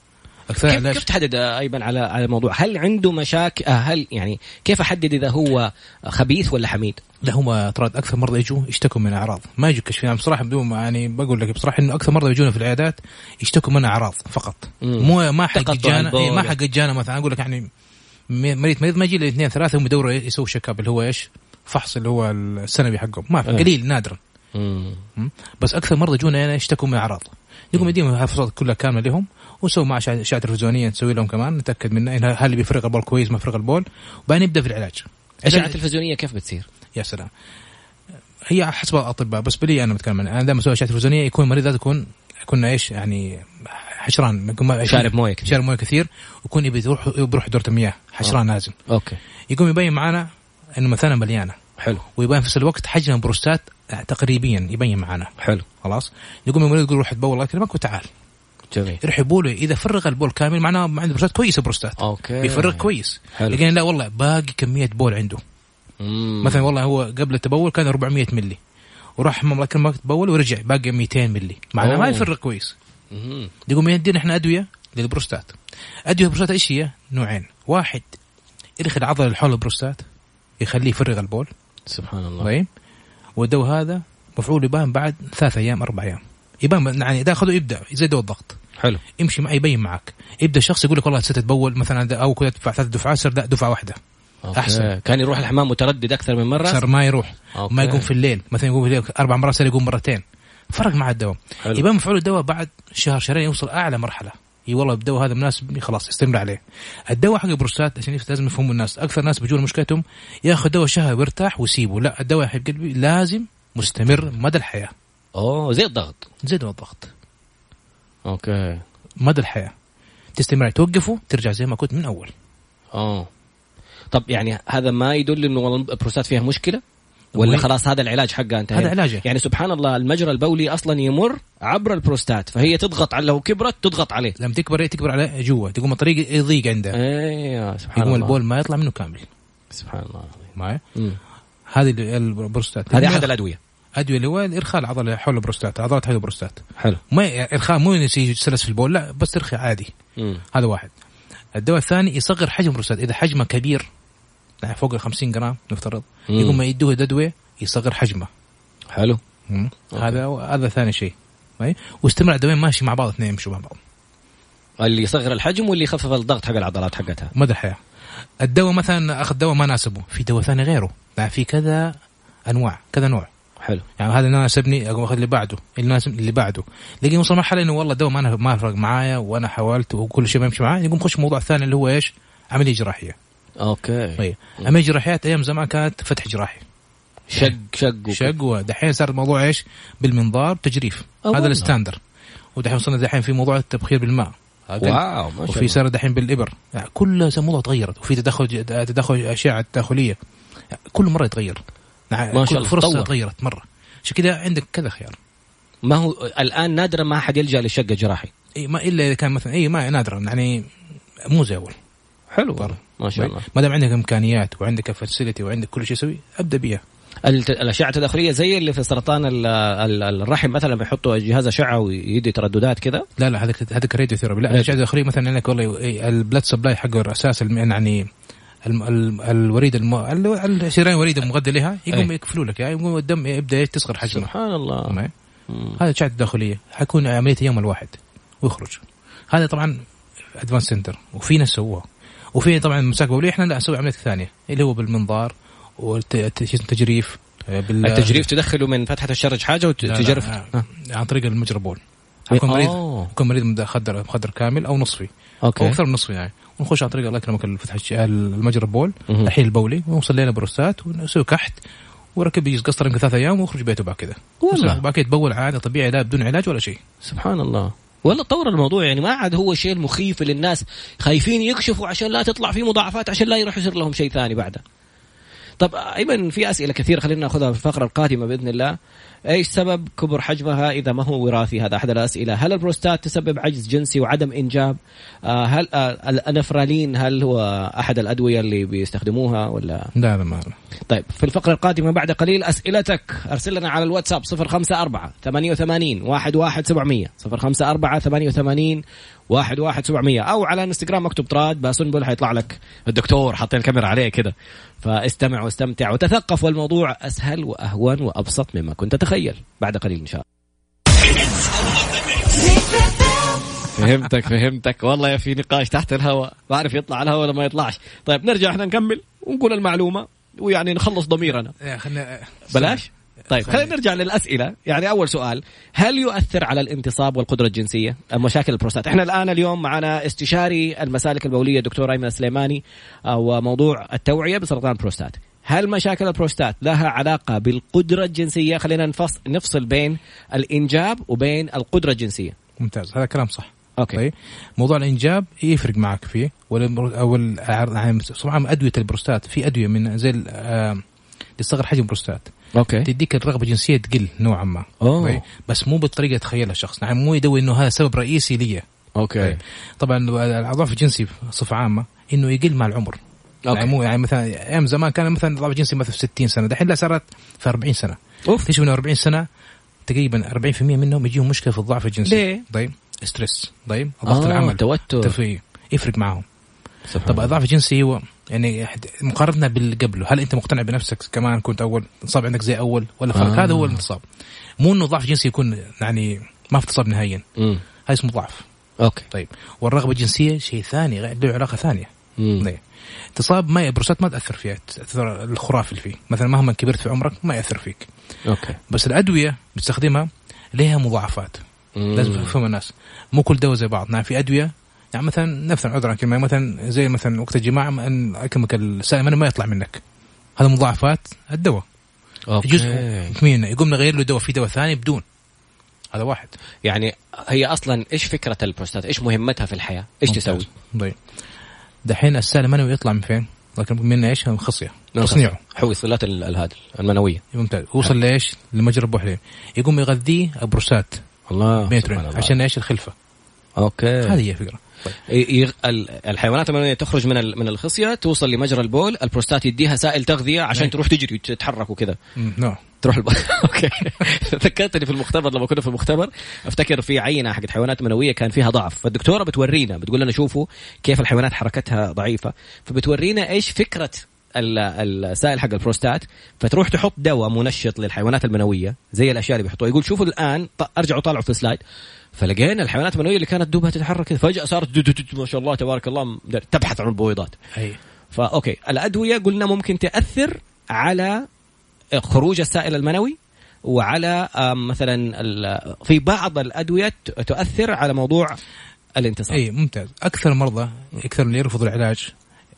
أكثر كيف, كيف تحدد أيضا على على الموضوع؟ هل عنده مشاكل هل يعني كيف أحدد إذا هو خبيث ولا حميد؟ لا هم ترى أكثر مرضى يجوا يشتكوا من أعراض. ما يجوا كشف. يعني بصراحة بدون يعني بقول لك بصراحة إنه أكثر مرضى يجونا في العيادات يشتكوا من أعراض فقط. مو ما حق جانا إيه ما حق جانا مثلا. أقول لك يعني مريض مريض ما يجي له اثنين ثلاثة هم يدوروا يسووا شيك اب اللي هو إيش؟ فحص اللي هو السنوي حقهم. ما في إيه. قليل نادرا. بس أكثر مرضى يجونا يعني يشتكوا من أعراض. يقوم يديهم الفحوصات كلها كاملة لهم ونسوي مع اشعه تلفزيونية نسوي لهم كمان نتأكد منه هل بيفرغ البول كويس ما فرغ البول وبعدين نبدا في العلاج. اشعه تلفزيونيه كيف بتصير؟ يا سلام. هي حسب الأطباء بس بلي أنا بتكلم أنا دائما أسوي اشعه تلفزيونية يكون المريض لازم يكون كنا إيش يعني حشران شارب موية كثير. شارب موية كثير ويكون يبي يروح بيروح دورة المياه حشران لازم. okay. يقوم يبين معنا إنه مثلا مليانة. حلو. ويبين في نفس الوقت حجم البروستات تقريبيا يبين معنا. حلو. خلاص؟ يقوم المريض يقول روح تبول الله يكرمك وتعال جميل. يروح يبوله إذا فرغ البول كامل معناه عنده بروستات كويسه بروستات okay. بيفرغ كويس. حلو. لكن لا والله باقي كمية بول عنده. مم. مثلا والله هو قبل التبول كان 400 ملي وراح الله يكرمك تبول ورجع باقي 200 ملي معناه ما يفرغ كويس. يقوم يدينا إحنا أدوية للبروستات. أدوية البروستات إيش هي؟ نوعين. واحد يدخل العضله اللي حول البروستات يخليه يفرغ البول. سبحان الله. طيب. والدواء هذا مفعول يبان بعد ثلاث أيام أربع أيام. يبان يعني إذا اخذه يبدأ زي دواء الضغط. حلو. امشي معي يبين معك. يبدأ الشخص يقول لك والله ستتبول مثلا أو كذا تدفع ثلاث دفعات صار دفعه واحدة. okay. أحسن. كان يروح الحمام متردد أكثر من مرة؟ صار ما يروح. okay. ما يقوم في الليل. مثلا يقوم في الليل أربع مرات صار يقوم مرتين. فرق مع الدواء. يبان مفعول الدواء بعد شهر شهرين يوصل أعلى مرحلة. إي والله الدواء هذا مناسب خلاص استمر عليه. الدواء حق البروستات عشان لازم يفهموا الناس. أكثر ناس بيجون مشكلتهم ياخذ دواء شهر ويرتاح ويسيبه. لا الدواء حبيب قلبي لازم مستمر مدى الحياة. أوه زي الضغط. زي الضغط. okay. مدى الحياة. تستمر توقفه ترجع زي ما كنت من أول. آه طب يعني هذا ما يدل إنه والله البروستات فيها مشكلة؟ ولا خلاص هذا العلاج حقها انتهى. هذا علاجه. يعني سبحان الله المجرى البولي أصلا يمر عبر البروستات فهي تضغط على لو كبرت تضغط عليه. لما تكبر؟ تكبر على جوا تقوم الطريق يضيق عنده. أيوه سبحان يقوم الله. البول ما يطلع منه كامل. سبحان الله. معي. هذه ال- البروستات. هذه أحد الأدوية. أدوية اللي هو ارخاء العضله حول البروستات عضلات حول البروستات. حلو. ما إرخاء مو سلس في البول لا بس ترخي عادي. مم. هذا واحد. الدواء الثاني يصغر حجم البروستات. إذا حجمه كبير فوق ال 50 جرام نفترض. يقوم يدوه ادويه يصغر حجمه. حلو. هذا هذا ثاني شيء. أي؟ واستمر الدواء ماشي مع بعض اثنين يمشوا مع بعض. اللي يصغر الحجم واللي يخفف الضغط حق العضلات حقتها. مدى الحياة. الدواء مثلا أخذ دواء ما ناسبه. في دواء ثاني غيره. يعني في كذا أنواع كذا نوع. حلو. يعني هذا اللي ناسبني أقوم أخذ اللي بعده. اللي ناسب اللي بعده. لكن يوصل مرحلة إنه والله الدواء ما ما فرق معايا وأنا حاولت وكل شيء ما يمشي معايا يقوم خش موضوع ثاني اللي هو إيش؟ عملية جراحية. okay. طيب. عمليه جراحيات أيام زمان كانت فتح جراحي. شق شق شق ودحين صار الموضوع إيش؟ بالمنظار تجريف. هذا. ال standard. ودحين وصلنا دحين في موضوع التبخير بالماء. wow ما شاء وفي صار دحين بالإبر. يعني كل الموضوع تغيرت وفي تدخل تدخل أشعة تداخليه كل مرة يتغير. يعني ما شاء الله، فرصة. تغيرت مرة. عشان كذا عندك كذا خيار. ما هو الآن نادرا ما أحد يلجأ للشق الجراحي. اي ما إلا إذا كان مثلا اي ما نادرا. يعني مو زي أول. حلو. طبعاً. ما شاء الله. ما دام عندك إمكانيات وعندك facility وعندك كل شيء تسوي أبدأ بيها. الأشعة التداخلية زي اللي في سرطان ال- ال- الرحم مثلا بيحطوا جهاز أشعة ويدي ترددات كذا لا لا هذاك هذاك radio therapy لا الأشعة الداخليه مثلا انك والله إيه، ال blood supply حقه الاساس يعني الوريد الم... ال- الشريان الوريد المغذي لها يقوم أي. يقفلوا لك. يعني يقوم الدم يبدأ إيه، تصغر حجمه سبحان الله. هذا الاشعه الداخليه حيكون عملية يوم الواحد ويخرج. هذا طبعا advanced center وفي ناس سووها. وفي طبعا مساك بوليه إحنا لا نسوي عملية ثانية اللي هو بالمنظار والتجريف بال التجريف تدخله من فتحة الشرج حاجة وتجرف آه. عن طريق المجرى بول يكون مريض. يكون مريض مخدر مخدر كامل أو نصفي أو okay أكثر من نصفي يعني ونخش عن طريق الله يكرمك الفتح المجرى بول مهم. الحين البولي ونوصل لنا بروستات ونسوي كحت وركب يجي قسطر يمكن ثلاث أيام ويخرج بيته بعد كذا والله. بعد كذا يتبول عادي طبيعي لا بدون علاج ولا شيء سبحان الله والله طور الموضوع يعني ما عاد هو الشيء المخيف اللي الناس خايفين يكشفوا عشان لا تطلع في مضاعفات عشان لا يروح يصير لهم شيء ثاني بعده طب إيمن في أسئلة كثيرة خلينا ناخذها في الفقرة القادمة بإذن الله. إيش سبب كبر حجمها؟ إذا ما هو وراثي هذا أحد الأسئلة. هل البروستات تسبب عجز جنسي وعدم إنجاب؟ آه هل آه الأنفرالين هل هو أحد الأدوية اللي بيستخدموها ولا؟ لا لا ما طيب في الفقرة القادمة بعد قليل أسئلتك. أرسل لنا على الواتساب 054 88 11700 054 88 11700 أو على إنستغرام مكتوب طراد باسنبل حيطلع لك الدكتور حاطين الكاميرا عليه كده. فاستمع واستمتع وتثقف والموضوع أسهل وأهون وأبسط مما كنت تتخيل بعد قليل إن شاء الله. فهمتك فهمتك. والله يا في نقاش تحت الهواء. بعرف يطلع على الهواء ولا ما يطلعش. طيب نرجع إحنا نكمل ونقول المعلومة ويعني نخلص ضميرنا. يا خلنا بلاش؟ طيب خلينا نرجع للأسئلة. يعني أول سؤال هل يؤثر على الانتصاب والقدرة الجنسية؟ مشاكل البروستات. إحنا الآن اليوم معنا استشاري المسالك البولية الدكتور ايمن السليماني آه، وموضوع التوعية بسرطان البروستات. هل مشاكل البروستات لها علاقة بالقدرة الجنسية؟ خلينا نفصل نفصل بين الإنجاب وبين القدرة الجنسية. ممتاز هذا كلام صح. okay. طيب موضوع الإنجاب يفرق معك فيه ولا أو ال- يعني طبعا أدوية البروستات في أدوية من زي آه، لصغر حجم البروستات okay. تديك الرغبة الجنسيه تقل نوعا ما. أوه. بس مو بالطريقة تخيلها الشخص. يعني مو يدوي إنه هذا سبب رئيسي لي. Okay. طيب. طبعا الضعف الجنسي بصفة عامة إنه يقل مع العمر. يعني okay. مو يعني مثلا أيام زمان كان مثلا الضعف الجنسي مثلا في 60 سنة. دحين لا صارت في 40 سنة. أوف. تكتشف انه 40 سنة تقريبا 40% منهم يجيهم مشكلة في الضعف الجنسي. ليه؟ طيب. Stress طيب. ضغط آه، العمل. توتر. يفرق سبحان طب. الضعف الجنسي هو يعني مقارنة باللي قبله. هل أنت مقتنع بنفسك كمان كنت أول انتصاب عندك زي أول؟ ولا فرق آه. هذا هو الانتصاب. مو إنه ضعف جنسي يكون يعني ما في انتصاب نهائيا. هذا اسمه ضعف. Okay. طيب. والرغبة الجنسية شيء ثاني له علاقة ثانية. طيب. تصاب ما البروستات ما تأثر فيها تأثر الخرافي اللي فيه. مثلا مهما كبرت في عمرك ما يأثر فيك. أوكي. بس الأدوية بتستخدمها لها مضاعفات. مم. لازم يفهم الناس. مو كل دواء زي بعض. نعم في أدوية يعني مثلا نفس عذرا كلمة مثلا زي مثلا وقت الجماعة إن اكلمك السائل ما يطلع منك. هذا مضاعفات الدواء. يجوز أوكي مين يقوم نغير له دواء في دواء ثاني بدون. هذا واحد. يعني هي أصلا إيش فكرة البروستات؟ إيش مهمتها في الحياة؟ إيش ممتاز. تسوي؟ طيب. دحين السائل المنوي يطلع من فين؟ لكن من إيش؟ من الخصيه تصنيعه. حوي صلات ال- الهذا المنوية. ممتاز. وصل لإيش؟ لمجرى البحرين يقوم يغذيه البروستات. الله. عشان إيش؟ الخلفة. أوكي. هذه هي الفكرة طيب. الحيوانات المنويه تخرج من. من الخصية توصل لمجرى البول البروستات يديها سائل تغذية عشان نعم. تروح تجري وتتحرك وكذا. نعم. تروح الب... أوكي. ذكرتني في المختبر لما كنا في المختبر أفتكر في عينة حقت حيوانات منوية كان فيها ضعف. فالدكتورة بتورينا بتقول لنا شوفوا كيف الحيوانات حركتها ضعيفة. فبتورينا إيش فكرة ال- السائل حق البروستات. فتروح تحط دواء منشط للحيوانات المنوية زي الأشياء اللي بيحطوها. يقول شوفوا الآن أرجعوا طالعوا في ال slide. فلقينا الحيوانات المنوية اللي كانت دوبها تتحرك كذا. فجأة صارت دو- دو- دو- ما شاء الله تبارك الله تبحث عن البويضات. هي ف okay الأدوية قلنا ممكن تأثر على خروج السائل المنوي وعلى مثلا في بعض الأدوية تؤثر على موضوع الانتصاب أي ممتاز. أكثر المرضى أكثر اللي يرفضوا العلاج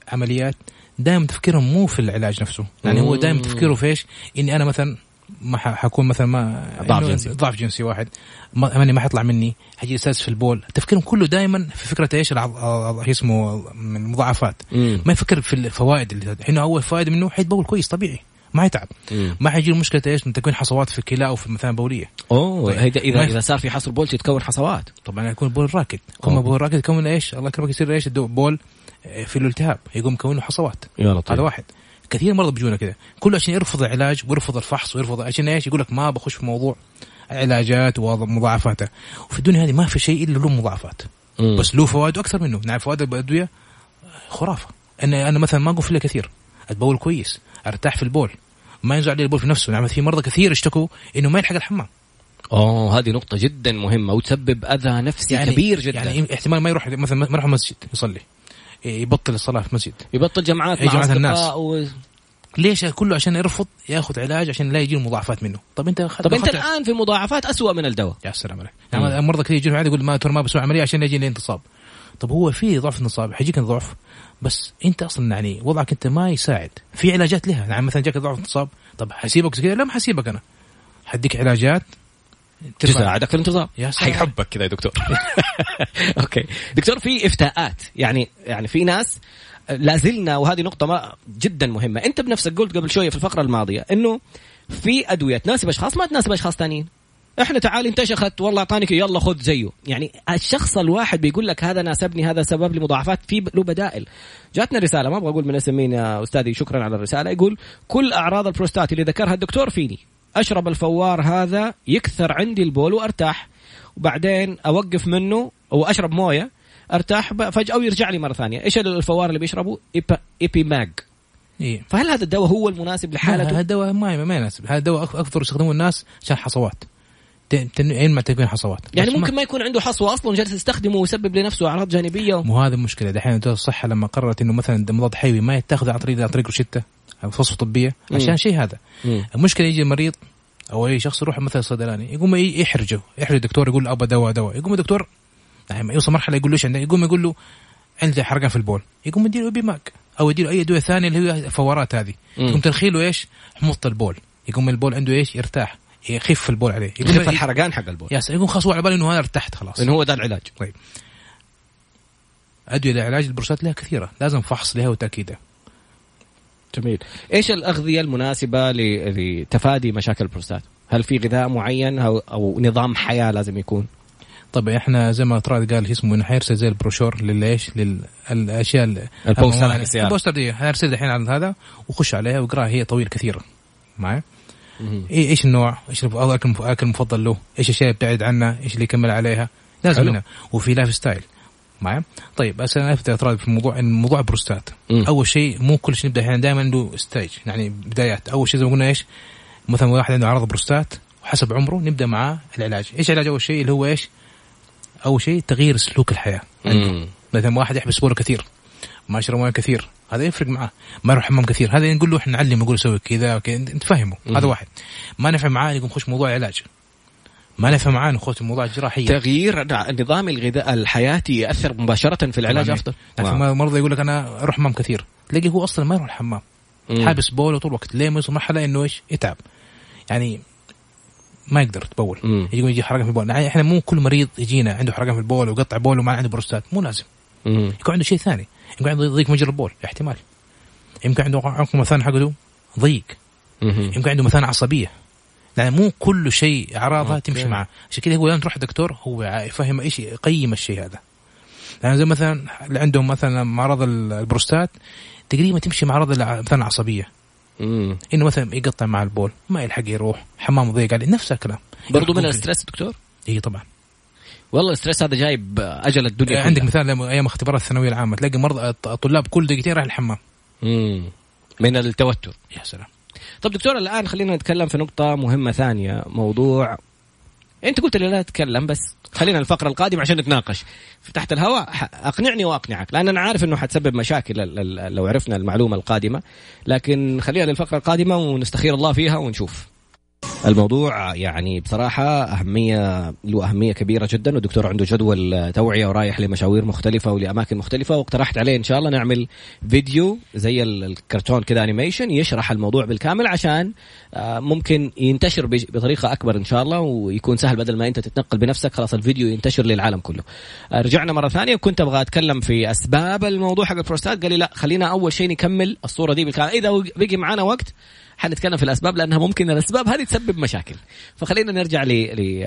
عمليات دائما تفكيرهم مو في العلاج نفسه. يعني هو دائما تفكيره في إيش؟ إني أنا مثلا ما حكون مثلا ما ضعف جنسي. ضعف جنسي واحد. ما ماني ما حيطلع مني. حيجي أساس في البول. تفكيرهم كله دائما في فكرة إيش؟ اسمه؟ من المضاعفات. ما يفكر في الفوائد اللي هنا أول فائده منه حيتبول كويس طبيعي. ما حيتعب. ما حيجي له مشكله إيش؟ من تكوين حصوات في الكلى أو في مثلا بولية. أوه طيب. اذا إذا صار في حصر بول تتكون حصوات. طبعا يكون بول راكد. كل. بول راكد يكون إيش؟ الله يكرمك يصير إيش؟ بول آه، في الالتهاب. يقوم يكون له حصوات لطيف هذا واحد. كثير مرضى بيجونا كذا. كله عشان يرفض العلاج ويرفض الفحص ويرفض عشان إيش؟ يقول لك ما بخش في موضوع علاجات ومضاعفاتها وفي الدنيا هذه ما في شيء إلا له مضاعفات. مم. بس له فوائد أكثر منه. نعم فوائد الادويه خرافة. أنا أنا مثلا ما أقول كثير. اتبول كويس. أرتاح في البول. ما ينزل علي البول في نفسه. نعم في مرضى كثير اشتكوا إنه ما يلحق الحمام. أوه هذه نقطة جدا مهمة وتسبب أذى نفسي يعني كبير جدا. يعني احتمال ما يروح مثلا ما يروح مسجد يصلي. يبطل الصلاة في مسجد يبطل جمعات إيه مع جماعة الناس. و... ليش؟ كله عشان يرفض ياخذ علاج عشان لا يجي مضاعفات منه. طب أنت خد طب أخذت- الآن في مضاعفات أسوأ من الدواء. يا سلام عليك. يعني مرضى كثير يجون عادي يقول ما ترى ما بسوي عملية عشان يجي لي انتصاب. طب هو في ضعف انتصاب حيجيك ضعف. بس أنت أصلا يعني وضعك أنت ما يساعد. في علاجات لها. يعني مثلا جاك ضعف انتصاب طب حسيبك كذا؟ لا ما حسيبك أنا. حديك علاجات. تساعدك في سلام. حيحبك كذا يا دكتور. أوكي. دكتور في افتاءات. يعني يعني في ناس لازلنا وهذه نقطة ما جدا مهمة، أنت بنفسك قلت قبل شوية في الفقرة الماضية إنه في أدوية تناسب أشخاص ما تناسب أشخاص ثانيين. إحنا تعال انتشخت والله اعطاني يلا خذ زيه. يعني الشخص الواحد بيقول لك هذا ناسبني هذا سبب لي مضاعفات في له بدائل. جاتنا رسالة ما أبغى أقول من اسم مين يا أستاذي شكرا على الرسالة. يقول كل أعراض البروستات اللي ذكرها الدكتور فيني. أشرب الفوار هذا يكثر عندي البول وأرتاح. وبعدين أوقف منه وأشرب موية أرتاح فجأة ويرجع لي مرة ثانية. إيش الفوار اللي بيشربه؟ إيبا ايبي ماج إيه. فهل هذا الدواء هو المناسب هذا لحالته دواء ما ما يناسب. هذا دواء أك- أكثر يستخدمه الناس عشان حصوات. أين ما تكون حصوات. يعني ممكن ما يكون عنده حصوة أصلا جالس يستخدمه ويسبب لنفسه أعراض جانبية مو هذا المشكلة. دحين وزاره الصحة لما قررت إنه مثلا مضاد حيوي ما يتاخذ عن طريق عن طريق روشته وصفه طبية. عشان شيء هذا. مم. المشكلة يجي مريض أو أي شخص يروح مثلا صيدلاني يقوم يحرجه يحرج الدكتور يقول له ابى دواء دواء. يقوم الدكتور يعني يوصل مرحلة يقول له إيش عندك؟ يقوم يقول له عندي حرقان في البول. يقوم يديله بيماك أو يديله أي ادويه ثانية اللي هي فورات هذه. يقوم ترخيله إيش؟ حموضه البول. يقوم البول عنده إيش؟ يرتاح. يخف البول عليه. يخف يقوم الحرقان حق البول. سلام يقوم خلاص هو على باله إنه أنا ارتحت خلاص. لأنه هو ده العلاج. أدوية لعلاج البروستات لها كثيرة. لازم فحص لها وتأكيدها. جميل. إيش الأغذية المناسبة لتفادي مشاكل البروستات؟ هل في غذاء معين أو, أو نظام حياة لازم يكون؟ طيب إحنا زي ما طراد قال اسمه انه حيرسل زي البروشور لليش للأشياء ال- ال poster. البوستر دي حيرسل الحين على هذا وخش عليها واقرأها هي طويل كثير. معي؟ إيه إيش النوع؟ إيش الاكل المفضل له؟ إيش الاشياء اللي يبتعد عنها إيش اللي يكمل عليها؟ لازم. منها. وفي لايف ستايل. معي طيب بس أنا افت اعتراض في موضوع إن موضوع البروستات. أول شيء مو كل شيء نبدأ إحنا دائما عنده ستيج يعني بدايات. أول شيء زي ما قلنا إيش؟ مثلا واحد عنده عرض بروستات وحسب عمره نبدأ معاه العلاج. إيش العلاج أول شيء؟ اللي هو إيش؟ أول شيء تغيير سلوك الحياة مم. مثلا واحد يحبس بوله كثير ما يشرب مويه كثير هذا يفرق معاه. ما يروح حمام كثير هذا نقول له إحنا نعلم نقول سوي كذا أنت فاهمه. هذا واحد. ما نفع معاه يقوم خش موضوع علاج ما نفع معاه نخش موضوع الجراحية. تغيير النظام الغذاء الحياتي يأثر مباشرة في العلاج. أفضل. يعني واو. في مرضى يقول لك أنا أروح حمام كثير. تلاقي هو أصلا ما يروح الحمام. حابس بوله طول الوقت ليه ما يوصل مرحله إنه إيش؟ يتعب. يعني ما يقدر يتبول. يقول يجي حرقان في البول. يعني إحنا مو كل مريض يجينا عنده حرقان في البول وقطع بول وما عنده بروستات. مو لازم. مم. يكون عنده شيء ثاني. يكون عنده ضيق مجرى البول. احتمال. يمكن عنده عقم مثلا حقه ضيق. يمكن عنده مثلا عصبية. يعني مو كل شيء إعراضها. تمشي معه. عشان كذا هو لما تروح الدكتور هو يفهم إيش يقيم الشيء هذا. يعني زي مثلا اللي عندهم مثلا مرض البروستات تقريبا تمشي مع مرض مثلا العصبية. مم. إنه مثلا يقطع مع البول ما يلحق يروح حمام ضيق عليه نفس الكلام. برضو من ال stress دكتور؟ اي طبعا. والله ال stress هذا جايب أجل الدنيا عندك كلها. مثال أيام اختبارات الثانوية العامة تلاقي مرضى الطلاب كل دقيقتين رايح الحمام. مم. من التوتر. يا سلام. طب دكتور الآن خلينا نتكلم في نقطة مهمة ثانية موضوع أنت قلت لي لا تتكلم بس خلينا الفقرة القادمة عشان نتناقش. تحت الهواء أقنعني وأقنعك لأن أنا عارف إنه حتسبب مشاكل لو عرفنا المعلومة القادمة لكن خليها للفقرة القادمة ونستخير الله فيها ونشوف. الموضوع يعني بصراحة أهمية له أهمية كبيرة جدا والدكتور عنده جدول توعية ورايح لمشاوير مختلفة ولأماكن مختلفة واقترحت عليه إن شاء الله نعمل فيديو زي ال- الكرتون كذا أنيميشن يشرح الموضوع بالكامل عشان آه، ممكن ينتشر بطريقة أكبر إن شاء الله ويكون سهل بدل ما أنت تتنقل بنفسك خلاص الفيديو ينتشر للعالم كله. آه، رجعنا مرة ثانية وكنت أبغى أتكلم في أسباب الموضوع حق البروستات قال لي لا خلينا أول شيء نكمل الصورة دي بالكامل. إذا بقي معنا وقت حنتكلم في الأسباب لأنها ممكن الأسباب هذه تسبب مشاكل. فخلينا نرجع ل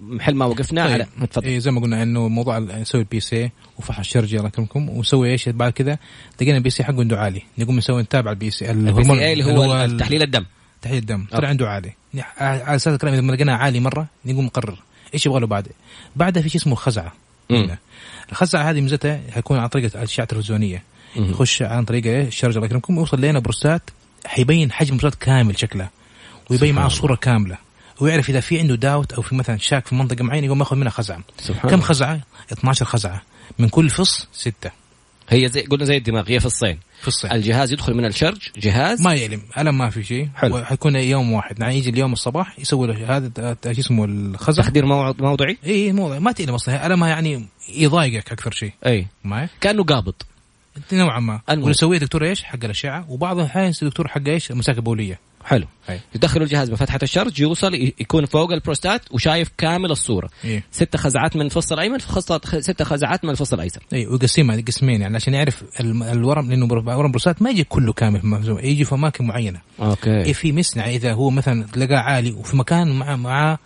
محل ما وقفنا. على تفضل. إيه زي ما قلنا إنه موضوع نسوي ال PSA وفحص الشرجي الله يكرمكم. ونسوي إيش؟ بعد كذا لقينا ال PSA حقه عنده عالي. نقوم نسوي نتابع ال PSA اللي هو تحليل الدم. تحليل الدم. طلع عنده عالي. على أساس الكلام إذا لقيناه عالي مرة نقوم نقرر إيش يبغى له بعد. بعدها في شيء اسمه خزعة. الخزعة هذه ميزتها حيكون عن طريق الاشعه التلفزيونيه. يخش عن طريق الشرج الله يكرمكم ويوصل لنا بروستات حيبين حجم البروستات كامل شكله ويبين معاه صورة كاملة ويعرف إذا في عنده داوت أو في مثلا شاك في منطقة معينة يقوم يأخذ منها خزعة. سبحان كم. خزعة؟ 12 خزعة. من كل فص ستة. هي زي قلنا زي الدماغ هي في الصين في الصين الجهاز يدخل من الشرج جهاز. ما يألم ألم ما في شيء. حلو. حيكون يوم واحد. يعني يجي اليوم الصباح يسوي له هذا شو اسمه الخزع تخدير مو- موضعي؟ اي موضوع ما تألم أصلا. ألمها يعني يضايقك أكثر شيء. أي. معي كأنه قابض نوعا ما. يسويه دكتور إيش؟ حق الأشعة. وبعض الاحيان دكتور حق إيش؟ المسالك البولية حلو. أي. يدخلوا الجهاز بفتحة الشرج يوصل يكون فوق البروستات وشايف كامل الصورة. إي. ست خزعات من الفص الأيمن خاصة ست خزعات من الفص الأيسر. إي ويقسمها قسمين. يعني عشان يعرف الورم لأنه ورم بروستات ما يجي كله كامل. في مخزون، يجي في أماكن معينة. okay. إيه في مصنع إذا هو مثلا لقاه عالي وفي مكان مع معاه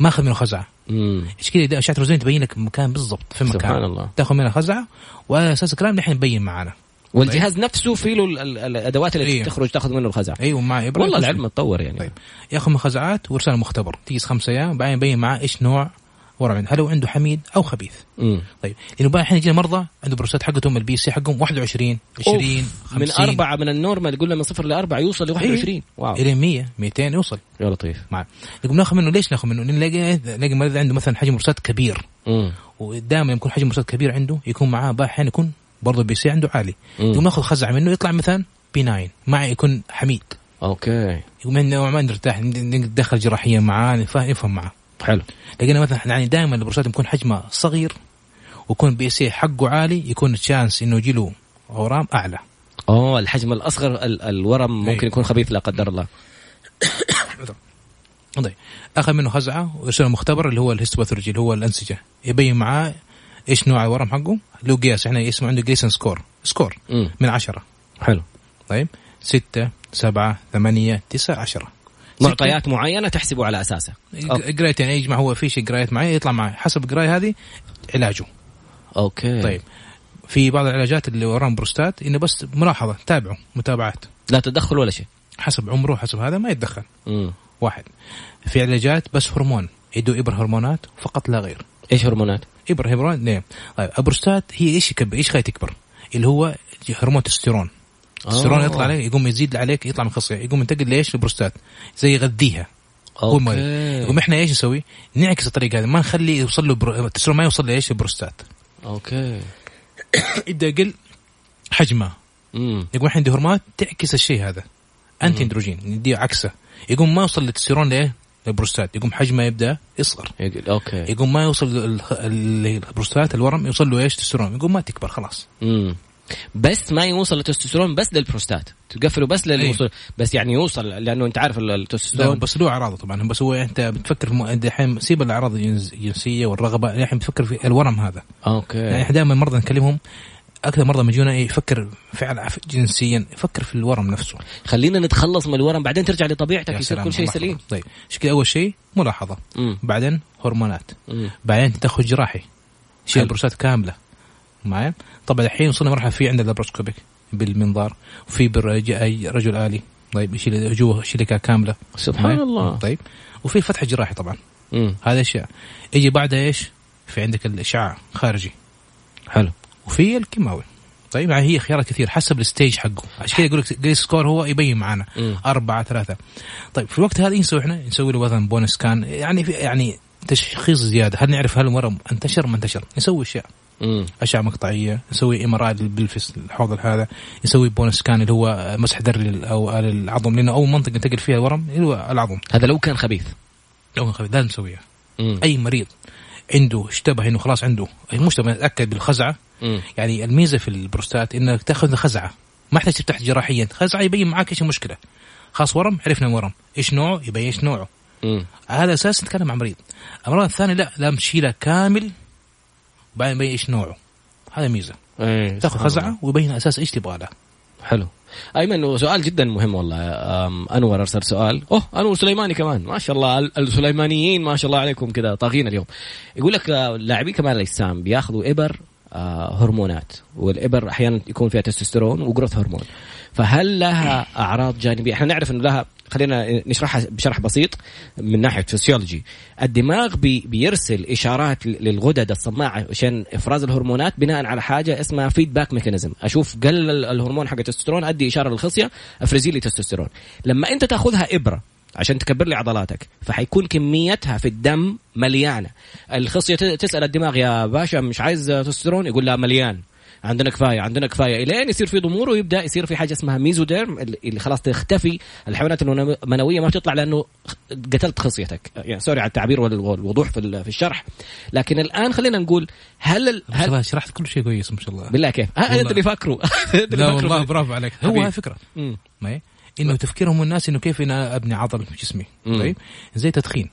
ماخذ منه خزعة. إيش كذا؟ اشعه تلفزيونيه تبين لك مكان بالضبط في مكان. سبحان الله. تأخذ منها خزعة وعلى أساس الكلام نحن نبين معانا. والجهاز نفسه فيه له ال- ال- الأدوات اللي إيه. تخرج تأخذ منه الخزعة. أيوه معي إبرة والله العلم اتطور يعني. طيب. يأخذ من خزعات ويرسل مختبر. تجلس خمسة أيام بعدين يبين معاه إيش نوع ورم عنده هل هو عنده حميد أو خبيث. مم. طيب لأنه بقى الحين يجينا مرضى عنده بروستات حقتهم ال PSA حقهم 21 20 أوف. 50 من أربعة من ال normal قلنا من صفر لأربعة يوصل ل 21 wow. إلى 100 200 يوصل. يا لطيف معه نقوم ناخذ منه ليش ناخذ منه؟ نلاقي نلاقي مريض عنده مثلا حجم بروستات كبير. مم. ودائما يكون حجم بروستات كبير عنده يكون معاه بقى أحيانا يكون برضه ال PSA عنده عالي. مم. يقوم ناخذ خزعه منه يطلع مثلا بي 9 معه يكون حميد. okay. يقوم نوعا ما نرتاح ندخل جراحيا معاه نفهم معاه. حلو. لقينا مثلا يعني دائما البروستات يكون حجمها صغير ويكون PSA حقه عالي يكون ال chance إنه يجي له أورام أعلى. أوه الحجم الأصغر ال- الورم ممكن أي. يكون خبيث لا قدر الله. طيب أخذ منه خزعة ويرسل مختبر اللي هو ال histopathology اللي هو الأنسجة. يبين معاه إيش نوع الورم حقه. له قياس إحنا اسمه عنده Gleason score score مم. من عشرة. حلو. طيب ستة سبعة ثمانية تسعة عشرة. معطيات معينة تحسبوا على اساسها okay. قرايتين يجمع هو في شيء قرايات معي يطلع معي حسب القراية هذه علاجه. okay. طيب. في بعض العلاجات الأورام بروستات إنه بس ملاحظة تابعوا متابعات. لا تدخل ولا شيء. حسب عمره حسب هذا ما يتدخل. مم. واحد. في علاجات بس هرمون يدوا إبر هرمونات فقط لا غير. إيش هرمونات؟ إبر هرمون نعم. طيب البروستات هي إيش يكبر إيش خليه تكبر اللي هو هرمون تستوستيرون التستوستيرون آه. يطلع عليك يقوم يزيد عليك يطلع من خصية يقوم ينتقل ليش البروستات زي يغذيها. مريض يقوم إحنا إيش نسوي؟ نعكس الطريقة هذه. ما نخلي يوصل له برو... التستوستيرون ما يوصل له إيش البروستات okay. يبدا يقل حجمه. امم يقوم إحنا ندي هرمونات تعكس الشيء هذا. anti-androgen نديه عكسه. يقوم ما يوصل للتستوستيرون لايه؟ للبروستات. يقوم حجمه يبدأ يصغر. يقول- okay. يقوم ما يوصل ال- ال- البروستات الورم يوصل له إيش؟ تستوستيرون. يقوم ما تكبر خلاص. امم بس ما يوصل التستوستيرون بس للبروستات. تقفله بس للوصول بس يعني يوصل لأنه أنت عارف التستوستيرون. بس له إعراضه طبعا. بس هو أنت بتفكر الحين سيب الأعراض الجنس- الجنسية والرغبة. الحين بتفكر في الورم هذا. يعني okay إحنا دائما مرضى نكلمهم أكثر مرضى ما يجونا إيه، يفكر فعلا جنسيا يفكر في الورم نفسه. خلينا نتخلص من الورم بعدين ترجع لطبيعتك يصير كل شيء سليم. طيب كذا أول شيء ملاحظة. امم بعدين هرمونات. امم بعدين تدخل جراحي. شيل. البروستات كاملة. معايا؟ طبعا الحين وصلنا مرحلة في عندنا laparoscopic بالمنظار وفي رجل آلي. طيب يشيل جوه البروستات كاملة. سبحان؟ الله. طيب وفي فتح جراحي طبعا. هذا أشياء. يجي بعدها إيش؟ في عندك الإشعاع خارجي. حلو. وفي الكيماوي. طيب يعني هي خيارات كثير حسب ال stage حقه. عشان كذا يقول لك Gleason score هو يبين معنا. أربعة ثلاثة. طيب في الوقت هذا إيش نسوي إحنا؟ نسوي له مثلا bone scan يعني في يعني تشخيص زيادة. هل نعرف هل الورم انتشر ما انتشر نسوي أشياء. اشعه مقطعية نسوي MRI بالنسبة الحوض هذا نسوي bone scan اللي هو مسح ذري أو العظم لأنه أول منطقة ينتقل فيها الورم اللي هو العظم. هذا لو كان خبيث. لو خبيث لازم نسويها. أي مريض عنده اشتبه إنه خلاص عنده المشتبه نتاكد بالخزعه امم يعني الميزة في البروستات إنك تأخذ خزعة. ما يحتاج تفتح جراحيا خزعة يبين معاك إيش المشكلة. خاص ورم عرفنا الورم إيش نوعه؟ يبين إيش نوعه. امم على أساس نتكلم عن مريض. الامراض الثانية لا لازم تشيلها كامل. وبعدين يبين إيش نوعه. هذا ميزة. إيه تأخذ خزعة. ويبين أساس إيش تبغى له. حلو. أيمن سؤال جدا مهم والله. أنور أرسل سؤال. أوه أنور سليماني كمان. ما شاء الله ال- السليمانيين ما شاء الله عليكم كذا طاغين اليوم. يقول لك آه، لاعبي كمال الاجسام بياخذوا إبر آه، هرمونات. والإبر أحيانا يكون فيها تستوستيرون وجروث هرمون فهل لها أعراض جانبية؟ إحنا نعرف إنه لها خلينا نشرحها بشرح بسيط من ناحية فسيولوجي الدماغ بي بيرسل إشارات للغدد الصماء عشان إفراز الهرمونات بناء على حاجة اسمها feedback mechanism أشوف قل ال- الهرمون حق التستوستيرون أدي إشارة للخصية أفرزي لي تستوستيرون. لما أنت تأخذها إبرة عشان تكبر لي عضلاتك فحيكون كميتها في الدم مليانة. الخصية تسأل الدماغ يا باشا مش عايز تستوستيرون؟ يقول لا مليان. عندنا كفاية عندنا كفاية. إلين يصير في ضمور ويبدأ يصير في حاجة اسمها ميزوديرم اللي خلاص تختفي. الحيوانات المنوية ما بتطلع لأنه قتلت خصيتك. يعني سوري على التعبير وال- والوضوح في ال- في الشرح. لكن الآن خلينا نقول هل هل شرحت كل شيء كويس ما شاء الله. بالله كيف؟ أنت. اللي فاكره. لا. والله برافو عليك. هو فكرة. إنه تفكيرهم الناس إنه كيف أنا أبني عضل في جسمي. طيب؟ زي تدخين. مم.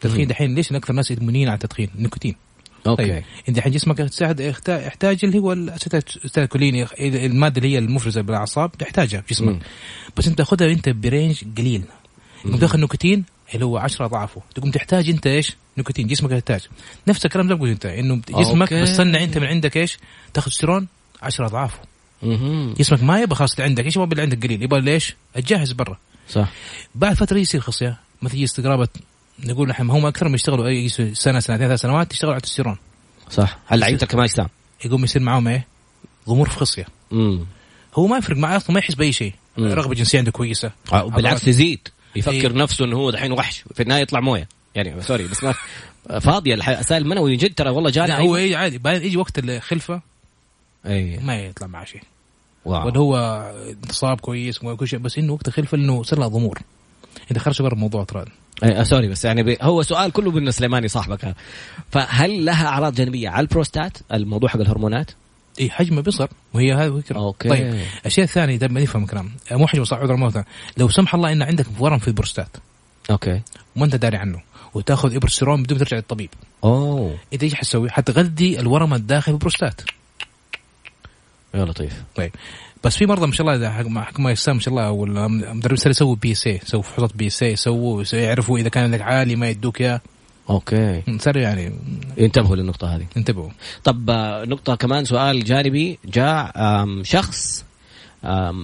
تدخين دحين ليش أكثر ناس يدمنين على التدخين؟ النيكوتين أوكي طيب انت الحين جسمك تساعد يحتاج اللي هو الاسيتالكولين المادة اللي هي المفرزة بالأعصاب تحتاجها في جسمك مم. بس أنت تاخذها أنت برينج قليل تقوم تاخذ نيكوتين اللي هو 10 أضعافه تقوم تحتاج أنت إيش؟ نيكوتين جسمك يحتاج نفس الكلام قلت أنت إنه جسمك. بتصنع أنت من عندك إيش؟ تاخذ ستيرون 10 أضعافه. جسمك ما يبغى خلاص اللي عندك إيش يبغى اللي عندك قليل يبغى ليش؟ الجاهز برا صح بعد فترة يصير خصية مثل يجي استقرابه نقول نحن هم أكثر من يشتغلوا أي سنة سنتين ثلاث سنوات يشتغلوا على التستيرون. صح. هل لعيبتك كمان اجسام يقوم يصير معاهم إيه؟ ضمور في خصيه امم هو ما يفرق معاه أصلا ما يحس بأي شيء. مم. رغبة جنسية عنده كويسة. بالعكس يزيد. يفكر إيه. نفسه إنه هو دحين وحش. في النهاية يطلع موية. يعني sorry بس ما فاضية الح- السائل المنوي جد ترى والله جاني هو إيه عادي. بعدين يجي وقت الخلفة اي ما يطلع معاه شيء. wow. ولا هو انتصاب كويس وكل شيء بس إنه وقت الخلفة إنه صار له ضمور. انت خرج برا الموضوع ترى. آه، sorry بس يعني بي هو سؤال كله بالنسبة سليماني صاحبك. فهل لها أعراض جانبية على البروستات؟ الموضوع حق الهرمونات؟ اي حجمه بيصغر وهي هذه الفكرة. okay. طيب الشيء الثاني ده ما نفهم الكلام. مو حجم صح عذر موتى لو سمح الله إن عندك ورم في البروستات. okay. وما أنت داري عنه. وتأخذ ابرسيرون بدون ما ترجع للطبيب. أوه. انت إيش حتسوي؟ حتغذي الورم الداخل في البروستات. يا لطيف. طيب. بس في مرضى ما شاء الله إذا حق ما يسام ما شاء الله ولا مدرب سري يسووا PSA يسووا فحوصات PSA يسووا يعرفوا إذا كان عندك عالي ما يدوك إياه. okay. سري يعني. انتبهوا للنقطة هذه. انتبهوا. طب آه، نقطة كمان سؤال جانبي. جاء شخص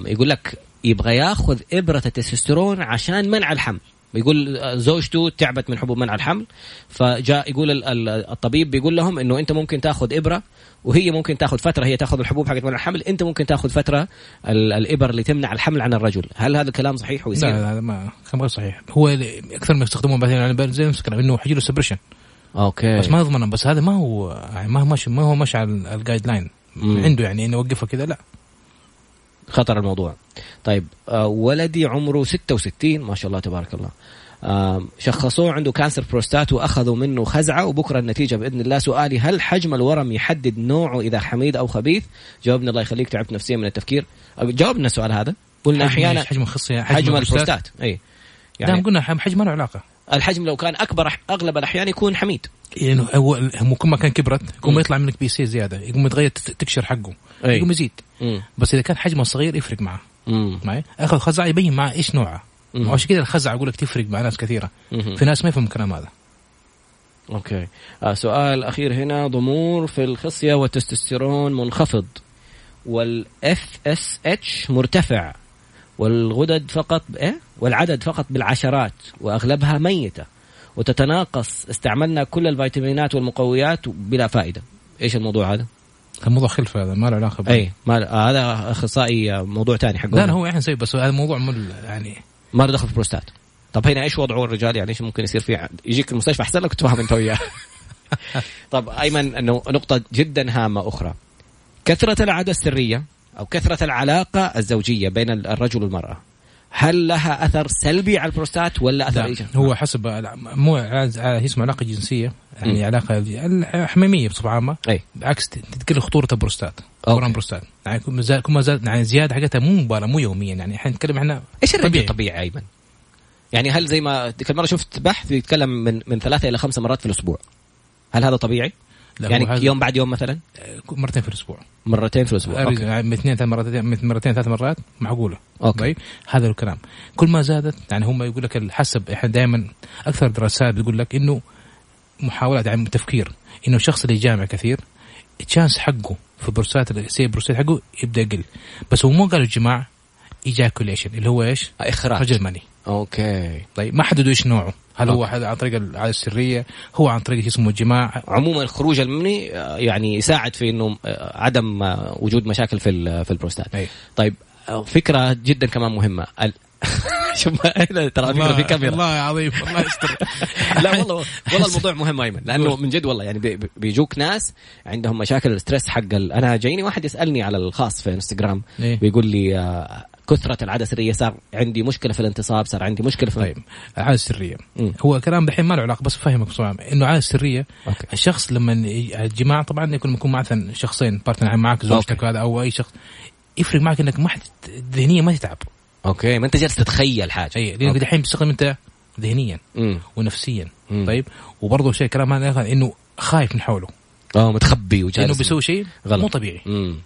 يقول لك يبغى ياخذ إبرة التستوستيرون عشان منع الحمل. بيقول زوجته تعبت من حبوب منع الحمل فجاء يقول ال- ال- الطبيب بيقول لهم إنه أنت ممكن تأخذ إبرة وهي ممكن تأخذ فترة هي تأخذ الحبوب حقت منع الحمل أنت ممكن تأخذ فترة ال- الإبر اللي تمنع الحمل عن الرجل. هل هذا الكلام صحيح ويصير لا لا هذا ما كلام غير صحيح. هو أكثر ما يستخدمون مثلا يعني زي نفس الكلام إنه حيجي له suppression okay. بس ما يضمن بس هذا ما هو يعني ما هو ماشي ما هو ماشي على ال guideline. عنده يعني إنه يوقفها كذا لا. خطر الموضوع. طيب آه، ولدي عمره 66 ما شاء الله تبارك الله. آه، شخصوه عنده cancer بروستات وأخذوا منه خزعة وبكرة النتيجة بإذن الله. سؤالي هل حجم الورم يحدد نوعه إذا حميد أو خبيث؟ جاوبنا الله يخليك تعبت نفسيا من التفكير. أه، جاوبنا السؤال هذا. قلنا حجم- أحيانا حجم الخصيه حجم البروستات؟ اي يعني يعني قلنا حجم ما له علاقة. الحجم لو كان أكبر أغلب الأحيان يكون حميد. لأنه هو كل ما كان كبرت. ما يطلع منك بي سي زيادة يقوم يتغير texture حقه أي. يقوم يزيد. مم. بس إذا كان حجمه صغير يفرق معه. مم. معي؟ اخذ خزعه يبين معه إيش نوعه. وعشان كذا الخزعه أقول لك تفرق مع ناس كثيرة. مم. في ناس ما يفهم الكلام هذا. okay. آه سؤال أخير هنا ضمور في الخصية والتستوستيرون منخفض. وال FSH مرتفع. والغدد فقط إيه؟ والعدد فقط بالعشرات وأغلبها ميتة. وتتناقص استعملنا كل الفيتامينات والمقويات بلا فائدة. إيش الموضوع هذا؟ الموضوع خلف هذا ما له علاقة أي ما آه هذا أخصائي آه، موضوع ثاني حقه لا لا هو إحنا نسوي بس هذا موضوع مل يعني ما له دخل في البروستات. طب هنا إيش وضعه الرجال؟ يعني إيش ممكن يصير فيه؟ يجيك المستشفى أحسن لك تفهم أنت وياه. طب أيمن إنه نقطة جدا هامة أخرى. كثرة العادة السرية أو كثرة العلاقة الزوجية بين الرجل والمرأة. هل لها أثر سلبي على البروستات ولا أثر إيجابي؟ هو حسب مو هي اسمها علاقة جنسية يعني مم. علاقة الحميمية بصفة عامة أي بالعكس تقل خطورة البروستات. ورم بروستات يعني كل ما زاد كل ما زاد يعني زيادة حقتها مو مبالغة مو يوميا يعني إحنا نتكلم إحنا إيش ال range طبيعي. الطبيعي أيمن؟ يعني هل زي ما كل مرة شفت بحث يتكلم من من ثلاثة إلى خمسة مرات في الأسبوع هل هذا طبيعي؟ يعني يوم بعد يوم مثلا؟ مرتين في الأسبوع. مرتين في الأسبوع. أوكي. يعني اثنين ثلاث من مرتين ثلاث مرات معقولة. okay. طيب هذا الكلام. كل ما زادت يعني هم يقول لك حسب إحنا دائما أكثر دراسات بتقول لك إنه محاولات يعني تفكير إنه الشخص اللي جامع كثير ال chance حقه في البروستات السي البروستات حقه يبدأ يقل. بس هو مو قالوا الجماع ejaculation اللي هو إيش؟ إخراج. رجل مني okay. طيب ما حددوا إيش نوعه. هل هو. عن طريق العاده السرية؟ هو عن طريق اسمه الجماع عموما خروج المني آه، يعني يساعد في إنه آه، عدم آه، وجود مشاكل في في البروستات. أي. طيب فكرة جدا كمان مهمة. ال... شوف هنا ترى فكرة في كاميرا. الله عظيم الله يستر. لا والله والله الموضوع مهم أيمن لأنه من جد والله يعني بي- بيجوك ناس عندهم مشاكل ال stress حق ال... أنا جايني واحد يسألني على الخاص في إنستغرام إيه. بيقول لي كثرة العاده السريه صار عندي مشكلة في الانتصاب صار عندي مشكلة في طيب العاده السريه. هو كلام دحين ما له علاقة بس فهمك بصراحه إنه العاده السريه okay الشخص لما ي- الجماع طبعا يكون يكون مثلا شخصين partner معك زوجتك okay. هذا أو أي شخص يفرق معك إنك ما ذهنيا ما تتعب okay ما أنت جالس تتخيل حاجة أي لانك okay. دحين بتستخدم أنت ذهنيا مم. ونفسيا مم. طيب وبرضه شيء كلام هذا إنه خايف من حوله آه متخبي وجالس لأنه بيسوي شيء غلط. مو طبيعي مم.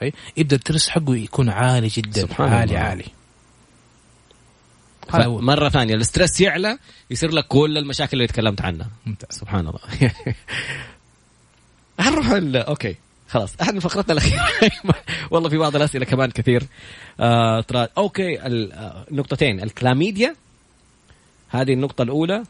طيب يبدأ ال stress حقه يكون عالي جدا سبحان عالي الله. عالي. مرة ثانية ال stress يعلى يصير لك كل المشاكل اللي تكلمت عنها. ممتاز. سبحان الله. هنروح ال- okay خلاص إحنا فقرتنا الأخيرة. والله في بعض الأسئلة كمان كثير. آه okay ال- آه، الكلاميديا. هذه النقطة الأولى.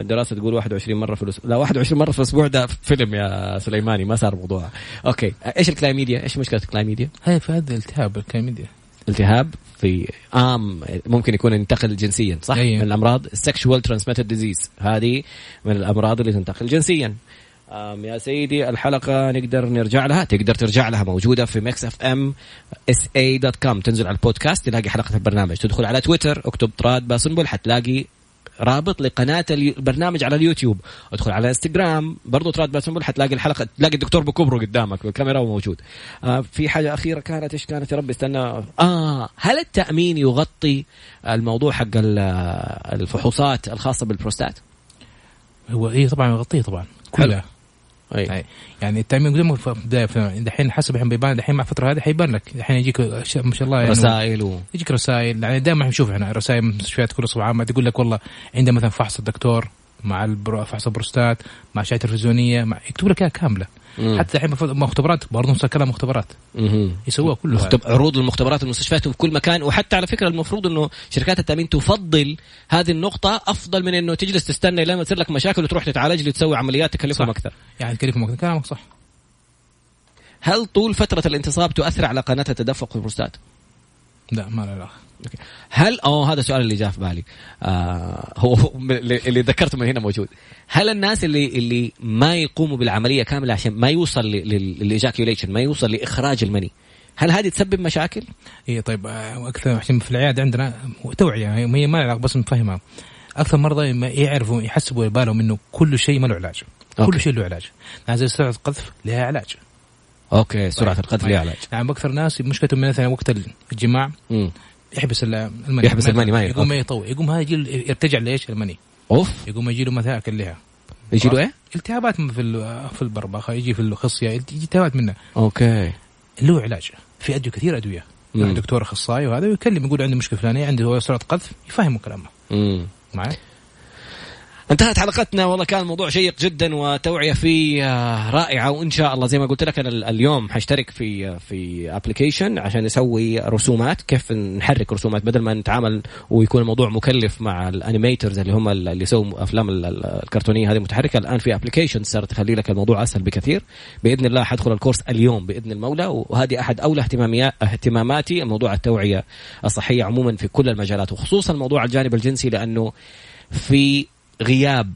الدراسة تقول 21 مرة في الأسبوع لا 21 مرة في الأسبوع ده فيلم يا سليماني ما صار موضوع okay إيش الكلاميديا؟ إيش مشكلة الكلاميديا؟ هاي في هذا الالتهاب الكلاميديا التهاب في آم ممكن يكون ينتقل جنسيا صح؟ أيه. من الأمراض sexual transmitted disease هذه من الأمراض اللي تنتقل جنسيا يا سيدي الحلقة نقدر نرجع لها تقدر ترجع لها موجودة في Mix FM SA dot com تنزل على البودكاست تلاقي حلقة البرنامج تدخل على تويتر اكتب طراد باسنبل حتلاقي رابط لقناة اليو- البرنامج على اليوتيوب. ادخل على انستغرام برضو طراد باسنبل حتلاقي الحلقة تلاقي الدكتور بكبره قدامك بالكاميرا وموجود آه في حاجة أخيرة كانت إيش كانت؟ يا رب استنى. آه هل التأمين يغطي الموضوع حق ال- الفحوصات الخاصة بالبروستات؟ هو إيه طبعا يغطيه طبعا كلها أي. يعني- يعني التامين زي ما في البدايه دحين حسب الحين بيبان دحين مع الفترة هذه حيبان لك. دحين يجيك ما شاء الله يعني رسائل و... يجيك رسائل. يعني دائما نشوف إحنا رسائل من مستشفيات كل صبح عامه تقول لك والله عندنا مثلا فحص الدكتور مع البرو فحص البروستات مع أشعة تلفزيونية مع يكتب لك إياها كاملة. مم. حتى الحين المفروض مختبرات برضه نفس الكلام مختبرات. يسووها كلها مختب... عروض المختبرات والمستشفيات في كل مكان وحتى على فكرة المفروض إنه شركات التأمين تفضل هذه النقطة أفضل من إنه تجلس تستنى لما تصير لك مشاكل وتروح تتعالج لي تسوي عمليات تكلفهم صح. أكثر يعني تكلفهم أكثر. كلامك صح هل طول فترة الانتصاب تؤثر على قناة التدفق في البروستات لا ما له علاقة. هل اوه هذا السؤال اللي جاء في بالي. آه هو اللي ذكرته من هنا موجود. هل الناس اللي اللي ما يقوموا بالعملية كاملة عشان ما يوصل لل ejaculation ما يوصل لإخراج المني هل هذه تسبب مشاكل؟ اي طيب آه، أكثر عشان في العيادة عندنا توعية هي هي ما لها علاقة بس نفهمها أكثر مرضى ما يعرفوا يحسبوا بالهم إنه كل شيء ما له علاج. كل شيء له علاج. يعني زي سرعه القذف لها علاج. okay سرعة القذف لها علاج يعني أكثر ناس مشكلتهم مثلا وقت الجماع. يحبس ال- المني. يحبس المني، ما يقوم okay. يطوي. يقوم هذا يرتجع لإيش؟ المني. أوف. يقوم يجي له مشاكل لها. يجي له إيه؟ التهابات في في البربخة يجي في الخصية يجي التهابات منها okay. له علاج. في أدوية كثير أدوية. يعني دكتور اخصائي وهذا يكلم يقول عندي مشكلة فلانية عندي سرعة قذف يفهمه كلامه. معي؟ انتهت حلقتنا. والله كان موضوع شيق جدا وتوعية فيه آه، رائعة. وإن شاء الله زي ما قلت لك أنا ال- اليوم حاشترك في آه، في application عشان نسوي رسومات. كيف نحرك رسومات بدل ما نتعامل ويكون الموضوع مكلف مع ال animators اللي هم ال- اللي يسووا أفلام ال- ال- الكرتونية هذه المتحركه الآن في application صارت تخلي لك الموضوع أسهل بكثير. بإذن الله حدخل ال course اليوم بإذن المولى. وهذه أحد أولى اهتماماتي موضوع التوعية الصحية عموما في كل المجالات وخصوصا موضوع الجانب الجنسي لأنه في غياب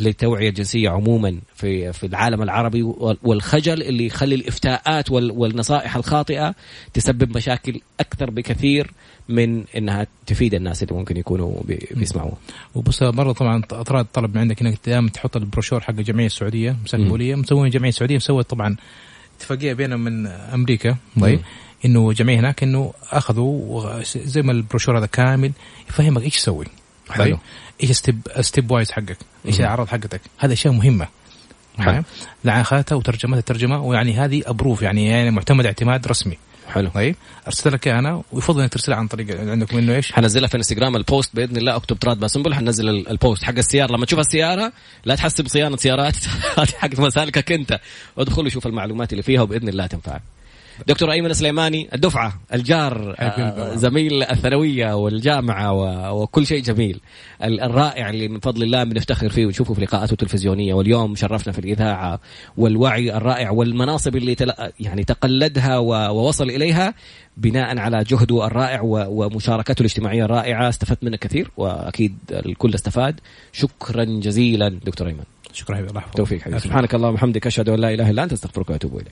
للتوعية الجنسية عموما في في العالم العربي وال- والخجل اللي يخلي الإفتاءات وال- والنصائح الخاطئة تسبب مشاكل أكثر بكثير من إنها تفيد الناس اللي ممكن يكونوا بي- بيسمعوها. وبس مرة طبعا اطراد طلب من عندك إنك دائما تحط البروشور حق الجمعية السعودية مساك مم. البوليه مسوين الجمعيه السعوديه مسوت طبعا اتفاقية بينهم من أمريكا. طيب. إنه جمعية هناك إنه أخذوا زي ما البروشور هذا كامل يفهمك إيش تسوي حلو. طيب. إيش step step wise حقك؟ إيش. الأعراض حقتك؟ هذا أشياء مهمة. حلو. لا اخذتها وترجمتها الترجمة ويعني هذه approve يعني, يعني معتمد اعتماد رسمي. حلو. طيب؟ ارسلت لك أنا ويفضل إنك ترسلها عن طريق عندكم انه إيش؟ حنزلها في انستغرام ال post بإذن الله أكتب تراد باسنبل حنزل ال- ال post حق السيارة. لما تشوف السيارة لا تحسب صيانة سيارات. هذه حق مسالكك أنت. ادخل وشوف المعلومات اللي فيها وبإذن الله تنفعك. دكتور أيمن السليماني الدفعة الجار آه،. زميل الثانوية والجامعة وكل شيء جميل. ال- الرائع اللي من فضل الله بنفتخر فيه ونشوفه في لقاءاته التلفزيونية. واليوم شرفنا في الإذاعة والوعي الرائع والمناصب اللي تل... يعني تقلدها. ووصل إليها بناء على جهده الرائع. ومشاركته الاجتماعية الرائعة. استفدت منه كثير وأكيد الكل استفاد. شكرا جزيلا دكتور أيمن. شكرا حبيبي الله يحفظك توفيق حبيبي سبحانك اللهم وبحمدك أشهد أن لا إله إلا أنت أستغفرك وأتوب إليك.